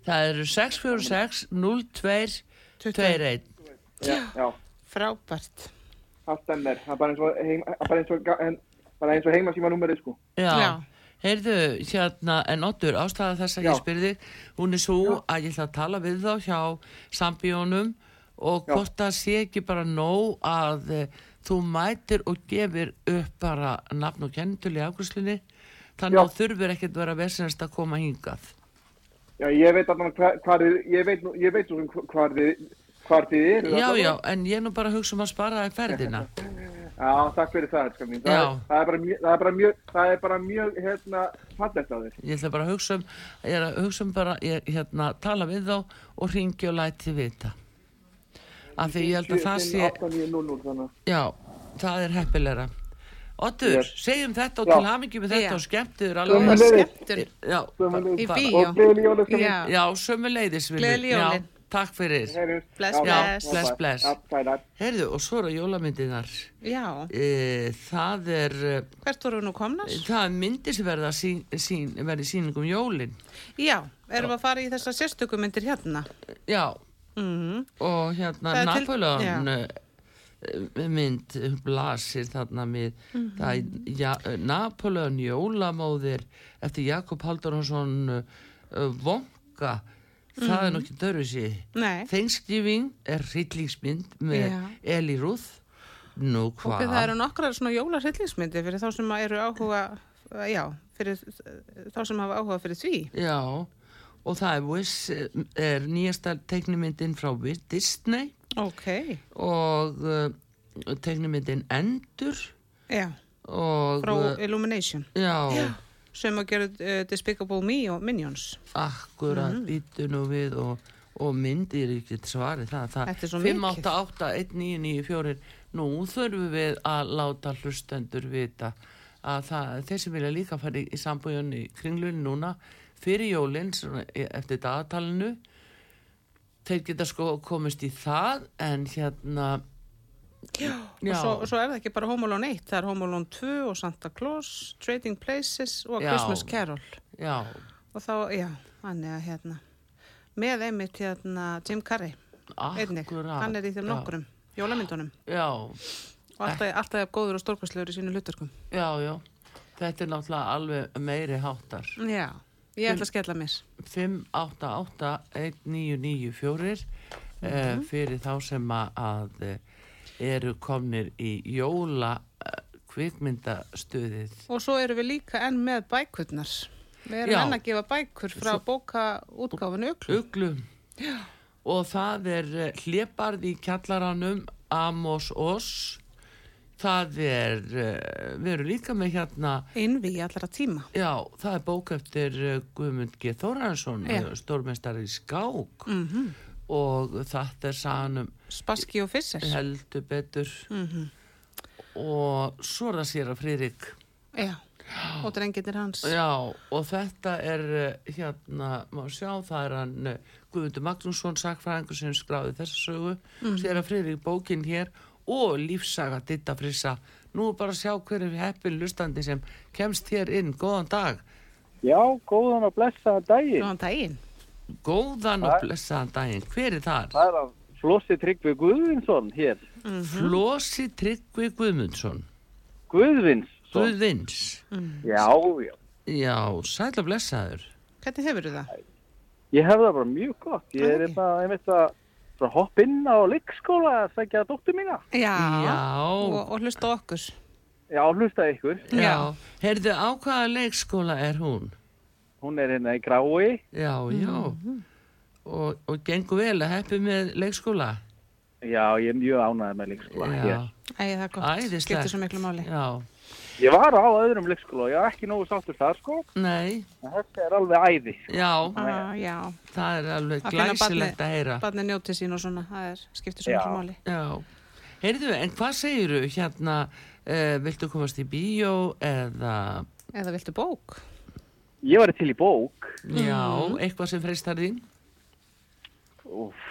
það eru 646 02 21. Já, já, frábært. Það stemmer. Það er bara eins og, heim, bara eins og, en, bara eins og heimasíma númerið, sko. Já, Já. heyrðu, hérna, en Ottur, ástæða þess að Já. ég spyrði, hún er svo að ég ætla að tala við þá hjá sambíónum og Já. hvort það sé ekki bara nóg að eh, þú mætir og gefir upp bara nafn og kennitölu í afgjörslinni, þannig Já. að þurfur ekkert vera vesenast að koma hingað. Já, ég veit allan hvar, hvar þið, ég veit, nú- ég veit svo sem hvar þið, hvar þið eru. Já, já, en ég er nú bara að hugsa um að spara þér ferðina. *laughs* Já, takk fyrir það, sko mín. Það, er, það, er bara mjög, það er bara mjög, það er bara mjög, hérna, fallegt á þér. Ég ætla bara að hugsa um, ég er að hugsa um bara, ég, hérna, tala við þá og ringi og læti vita. Af því ég held að það sé... 8900, þannig. Já, það er heppilegra. Oddur, Yes. segjum þetta og til hamingi með þetta Já. og skemmtiður alveg. Skemmtur. Já, Sömuleiðis. Í bara- bíó. Og sko mín. Já, sömu leiðis, Gleðileg jólin. Já, takk fyrir. Bless, Já, bless. já, Bless, bless. Já. Heyrðu, og svo eru jólamyndinar. já. E, það er, eh, Hvert voru við nú komnar? það er myndir sem verða sín, sín, verði sýningum jólin. Já, erum við að fara í þessar sérstökumyndir hérna? Já, Mm. og hérna er til- Napoleon uh, mynd blasir þarna með það er ja, Napoleon jólamóðir eftir Jakob Halldórsson uh, Vonka það er nokkið dörru sér Mhm. Nei, Thanksgiving er hryllingsmynd með Já. Eli Ruth. Nú hvað? það eru nokkrar svona jólarhyllingsmyndir fyrir þá sem eru áhuga, já, fyrir þá sem hafa áhuga fyrir því. já og það er, Wish, er nýjasta teiknumyndin frá Disney. Ok, og uh, teiknumyndin Endur. Já, og frá uh, Illumination. já, Sem að gera uh, Despicable Me og Minions. akkurat býtu nú við og, og myndir ekki svari það, það Þetta er svo 5, mikið. 8, 8, 1, 9, 9, 4 nú þurfum við að láta hlustendur vita að það, þeir sem vilja líka fara í, í sambújunni kringlunni núna fyrir jólinn e- eftir dagatalinu þeir geta sko komist í það en hérna Já. Og svo, og svo er það ekki bara Home Alone 1, það er Home Alone 2 og Santa Claus, Trading Places og Já. Christmas Carol. já, Og þá, já, hann er hérna, með einmitt hérna Jim Carrey, einnig, hann er í þeim já, nokkurum, jólamyndunum. já, Og alltaf, alltaf er góður og stórkvæslegur í sínu hlutarkum. já, já þetta er náttúrulega alveg meiri háttar. Já, ég ætla að skella mér. 588-1994 eh, fyrir þá sem að, að eh, eru komnir í jóla eh, kvikmyndastuðið. Og svo erum við líka enn með bækurnar. Við erum Já. enn að gefa bækur frá Svo- bóka útgáfinu uglu. Og það er eh, hlébarð í kjallaranum Amos Oss. Það er, eh, við erum líka með hérna, Innví allra tíma. já, það er bók eftir Guðmund G. Þóransson, stórmestari í skák. Mm Og þetta er sagan um Spaski og Fisser. heldur betur. Og svo er það sér að Friðrik. Já, og drengitir hans. Já, og þetta er eh, hérna, má sjá, það er hann eh, Guðmundur Magnússon, sakfræðingur sem skráði þessa sögu, mm. sér að Friðrik bókin hér og lífsaga Ditta Frissa. Nú bara sjá hver er heppin lustandi sem kemst hér inn. Góðan dag. Já, góðan og blessaðan daginn. Góðan daginn. Góðan og blessaðan daginn. Hver er þar? Það er að Flossi Tryggvi Guðvinsson hér. Flósi Tryggvi Guðmundsson. Guðvinsson. Guðvins. Já, já. Já, sætla blessaður. Hvernig hefur þú það? Ég hef það bara mjög gott. Ég er Ok. þetta, einmitt að bara hoppa inn á leikskóla að sækja dóttur mína. Já. Já. Og, og hlusta okkur. Já, hlusta ykkur. Já. Já. Heyrðu, á hvaða leikskóla er hún? Hún er hérna í grái. Já, já. Og, og gengur vel að heppi með leikskóla? Já, ég er mjög ánægð með leikskóla hér. Æ, það er gott. Skiptir svo miklu máli. Já, Ég var á öðrum leikskóla og ég var ekki nógu sáttur þar, sko. nei, þetta er alveg æði. já, Ah, já, það er alveg glæsilegt að heyra. barnið njóti sín og svona, það er, skiptir svo Já. miklu máli. Já, heyrðu, en hvað segiru hérna, uh, viltu komast í bíó eða, Eða viltu bók? Ég var til í bók. já, eitthvað sem freistar þín? Úf,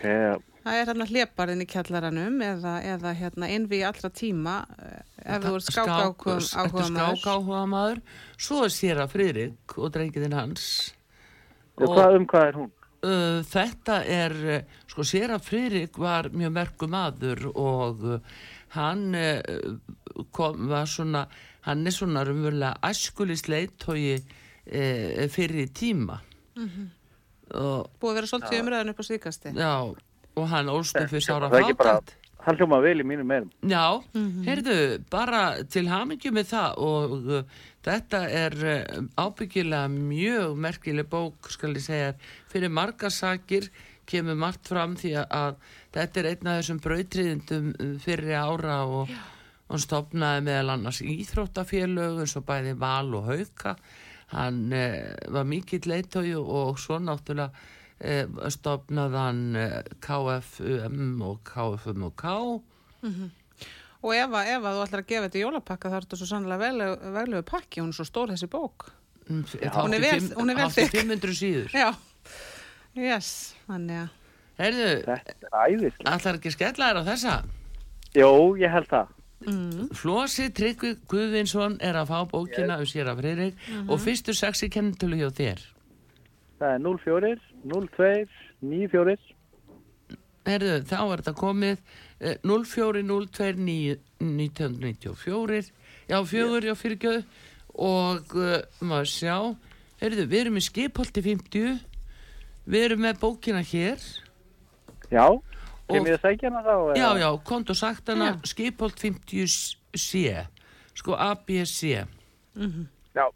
hef, Það er hérna hleparinn í kjallaranum eða, eða hérna innví allra tíma eh, ef þú ert skáka áhuga Ertu skák áhuga maður? Svo er sér að Friðrik og drengiðinn hans. og hvað um hvað er hún? Uh, þetta er, sko, Sera Friðrik var mjög merku maður og uh, hann uh, kom, var svona, hann er svona raunverulega æskulisleit tói uh, fyrir tíma. og, Búið að vera svolítið umræðan upp á síkasti. já, og hann ólst upp fyrir sára Það er ekki bara- fátækt. Hann hljóma vel í mínum meðum. Já, heyrðu, bara til hamingju með það og uh, þetta er uh, ábyggilega mjög merkileg bók, skal ég segja, fyrir margar sakir kemur margt fram því að, að þetta er einn af þessum brautriðindum fyrir ára og hann stopnaði meðal annars íþróttafélög eins og bæði Val og Hauka. Hann uh, var mikill leitói og svo náttúrulega eh, stopnaði hann eh, KFUM og KFUM og K Og ef, að- ef að þú ætlar að gefa þetta í jólapakka þá er þetta svo sannlega veglegu, veglegu pakki, hún er svo stór þessi bók. Mm, Hún er vel- hún er vel þykk. 500 síður. Já, yes, þannig að, Herðu, er allar ekki skella þér á þessa? Jó, ég held það. Mm, Flósi Tryggvi Guðvinsson er að fá bókina um sér af Friðrik og fyrstu sexi kennitölu hjá þér. Það er 04, 02, 94. Herðu, þá er þetta komið eh, 0402 1994 Já, fjögur, já, fyrirgjöð og uh, maður sjá. Herðu, við erum í skipholti 50 Við erum með bókina hér. Já, Og- kem ég að sækja hana þá? Já, já, kont og sagt hana skipholt 50C sko ABC Já,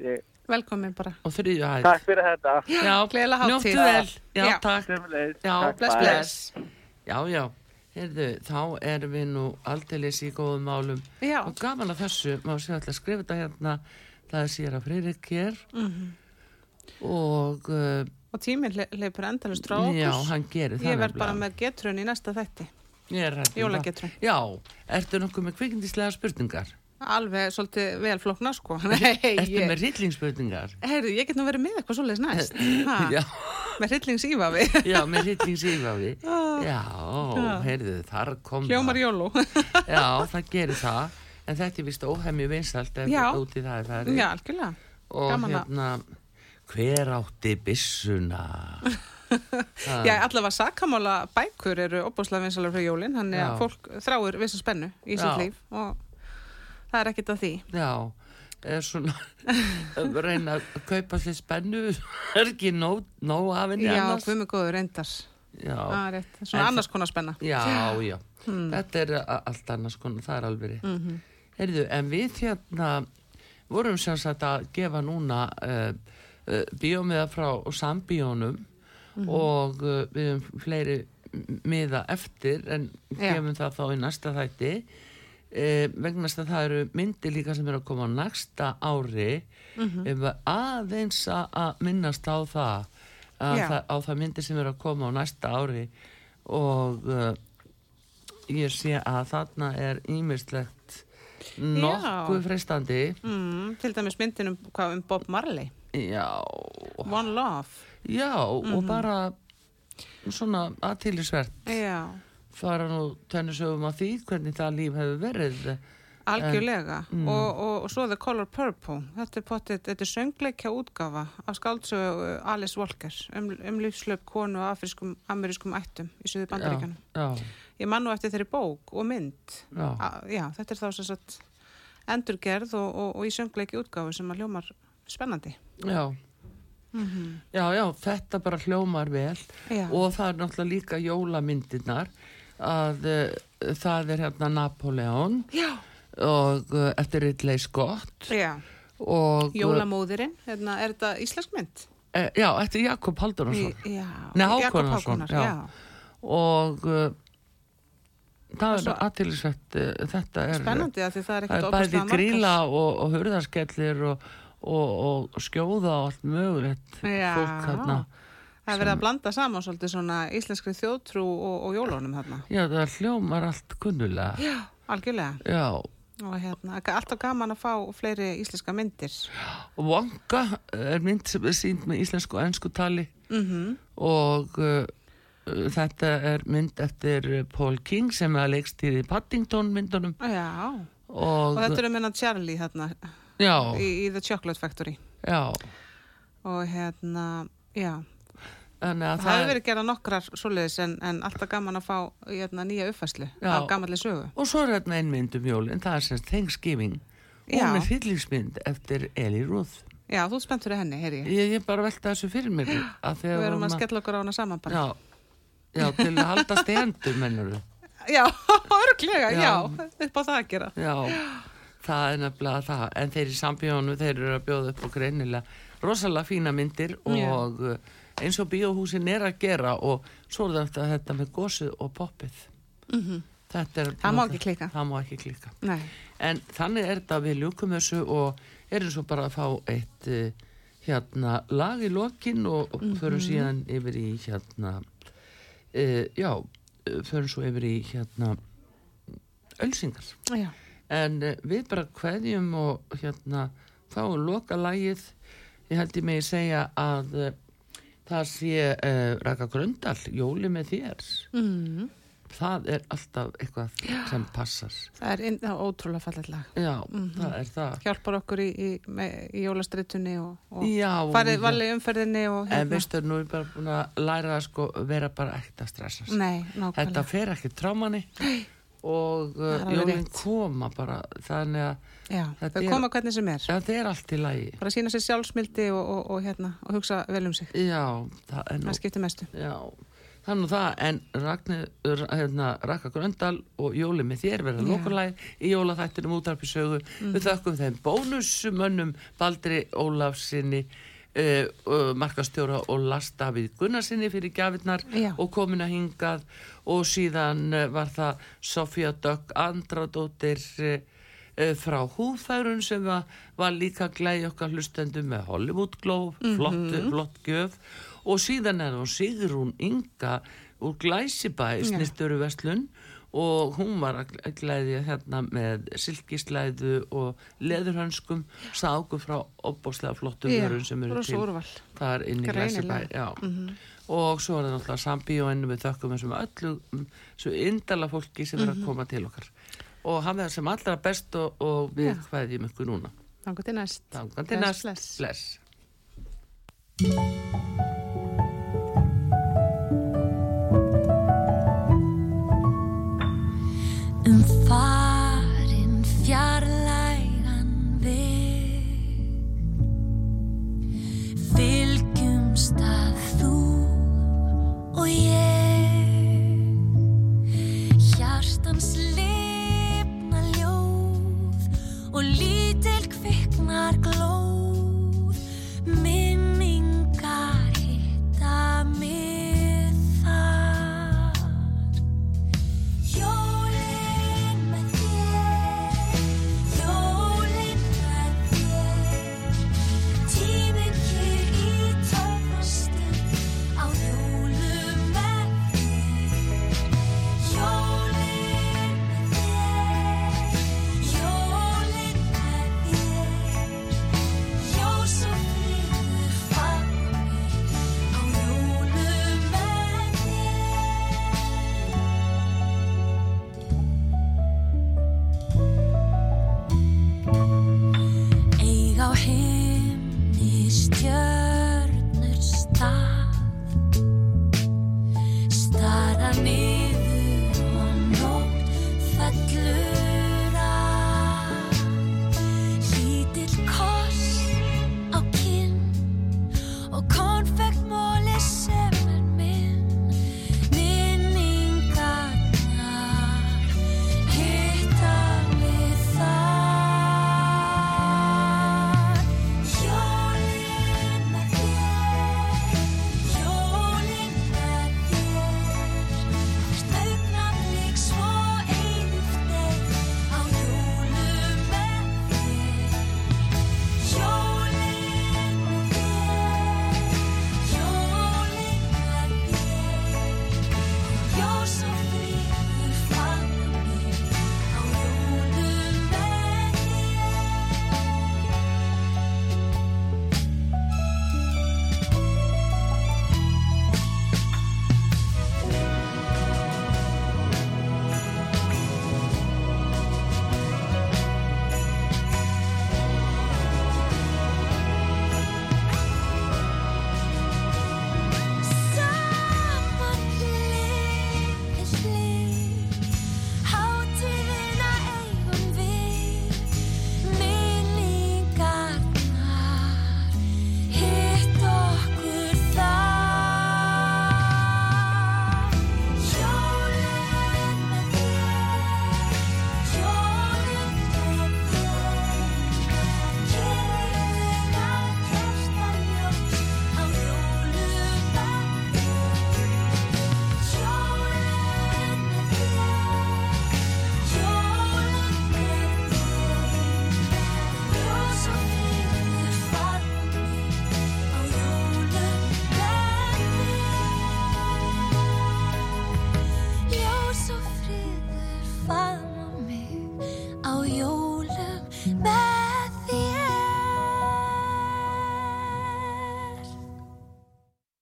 ég, velkomin bara. og þriðju hæð takk fyrir þetta. Já, gleðilega hátíð. njóttu vel Já, Já. takk. Já, Takk, bless, bye. bless Já, já, heyrðu, þá erum við nú aldeilis í góðum málum Já. og gaman að þessu, má sér alltaf skrifa þetta hérna það er sér að Friðrik hér Mhm. og uh, Og tíminn hleypur endalust frá okkur. já, hann gerir það Ég verð bara með getrun í næsta þætti. Ég er hrædd um jólagetrun. Já, ertu nokkuð með kvikindislega spurningar? Alveg svolítið vel flókna sko. *laughs* Nei, Ertu ég, með rillingsspurningar? heyrðu, ég get nú verið með eitthvað svoleiðis næst. *laughs* Já, með hryllingsífafi. *laughs* já, með rillingsífafi Já, Já. heyrðu, þar kom það. jóló. Já, það gerir það En þetta er vist óhemmi vinsalt ef Já. út í það er hver átti byssuna? *laughs* Já, allavega sakamála bækur eru opbúslega vinsalega frá jólinn, þannig að fólk þráir vissu spennu í sitt líf og það er ekkit að því. Já, er svona að *laughs* reyna að kaupa sér spennu *laughs* er ekki nóg, nóg af henni Já, annars guðmi góður reyndar. já, rétt. Svona annars konar spenna. já, já. þetta er allt annars konar, það er alveg mm Mhm. Heyrðu, en við hérna vorum sem sagt að gefa núna uh, bíómiða frá sambíónum Mhm. og uh, við höfum fleiri miða eftir en Já. gefum það þá í næsta þætti uh, vegna þess að það eru myndir líka sem eru að koma á næsta ári Mhm. ef við aðeins að- minnast á það, að Já. það á það myndir sem eru að koma á næsta ári og uh, ég sé að þarna er ímislegt nokkuð freistandi Mm, til dæmis myndin um, hvað, um Bob Marley. Já, One Love. já Mhm. og bara svona aðtýlisvert Já, fara nú tennisögum að því hvernig það líf hefur verið algjörlega. mm. og, og, og svo The Color Purple. Þetta er, potið, þetta er söngleikja útgafa af skáldsögu Alice Walker um, um lífslöp konu af afriskum, amerískum ættum í Suðu bandaríkjanum. já, Ég man nú eftir þeirri bók og mynd. já, A, já, þetta er þá sem sagt endurgerð og, og, og í söngleiki útgáfu sem að hljómar spennandi. já já, já, þetta bara hljómar vel Já. og það er náttúrulega líka jólamyndirnar að uh, það er hérna Napoleon Já. og uh, eftir Ridley Scott uh, Jólamóðurinn, hérna, er þetta íslensk mynd? uh, já, eftir Jakob Já, Nei, Jakob Hákonarson, Hákonar, já. já. og uh, það Og er uh, þetta er Spennandi það er það er bæði gríla og, og hurðarskellir og, og, og skjóða og allt mögulegt Já. fólk hérna Það er verið að blanda saman svolítið svona íslenskri þjóðtrú og, og jólónum hérna. já, það hljómar allt kunnulega Já, algjörlega. já, Og hérna, alltaf gaman að fá fleiri íslenska myndir. og Wonka er mynd sem er sínd með íslensku og ennsku tali Mm og uh, þetta er mynd eftir uh, Paul King sem er að leikstýri Paddington myndunum Já, og, og þetta eru minna Charlie hérna í, í The Chocolate Factory. já Og hérna, já, það hefur verið gerað nokkrar svoleiðis en, en alltaf gaman að fá hérna, nýja uppfæslu af gamalli sögu. og svo er þetta ein mynd um jólin það er semst Thanksgiving Já. hún er fyllingsmynd eftir Eli Ruth Já, þú ert spennt fyrir henni, heyri ég. ég, ég bara velta þessu fyrir mér Við þegar erum að skella okkur á hana saman bara. já, já, til að haldast í hendur mennur *laughs* Já, *laughs* örglega. Já. upp á það að gera. já, það er nefnilega það en þeir í sambíónu, þeir eru að bjóða upp og greinilega rosalega fína myndir og uh, eins og bíóhúsin er að gera og svo er þetta, þetta með gósið og poppið þetta er Mhm. Það má ekki klika. má ekki klika En þannig er þetta við ljúkum þessu og erum svo bara að fá eitt uh, hérna lag í lokin og, og förum síðan yfir í hérna uh, já, förum svo yfir í hérna ölsingar. já. En uh, við bara kveðjum og hérna fáum loka lagið. Ég held ég megi segja að uh, það sé uh, Raka Gröndal, Jóli með þér. Mm. Það er alltaf eitthvað sem passar. Það er, inn, það er ótrúlega fallet lag. Já, það er það. Hjálpar okkur í, í, í jólastritunni og, og Já, farið já. valið umferðinni og hérna. En veistu, nú er bara búin að læra að sko vera bara ekkert að stressa sig. Nei, nákvæmlega. Þetta fer ekki trámanni og Það uh, jólinn koma bara þannig að Já, þau er- koma hvernig sem er. þetta er allt í lagi. Bara sína sér sjálfsmildi og, og, og, hérna, og hugsa vel um sig. Já, það nú, Það skiptir mestu. já, það það, en Ragnar, hérna, Raka Gröndal og Jóli með þér verða Já. lokulæg í jólaþættinum útarpisögu. Við þökkum þeim bónusmönnum Baldri Ólafsinni, uh, markastjóra og Lasta við Gunnarsinni fyrir gjafirnar Já. og komin að hingað. Og síðan uh, var það Sofía Dögg Andradóttir uh, uh, frá húðfærun sem var, var líka glæði okkar hlustendum með Hollywood Globe, flott, flott gjöf. Og síðan er hún Sigrún Inga úr Glæsibæ snirturu Vestlun og hún var að glæðja hérna með silkislæðu og leðurhönskum sáku frá opbóslega flottum Já, vörun sem eru til þar inn í Glæsibæ Greinilega. já. og svo er það náttúrulega sambíóinu við þökkum þessum öllu mm, svo indala fólki sem er að koma til okkar og hafa það sem allra best og, og við Já. hvaðjum ykkur núna Þannig til næst. Þangan til næst bless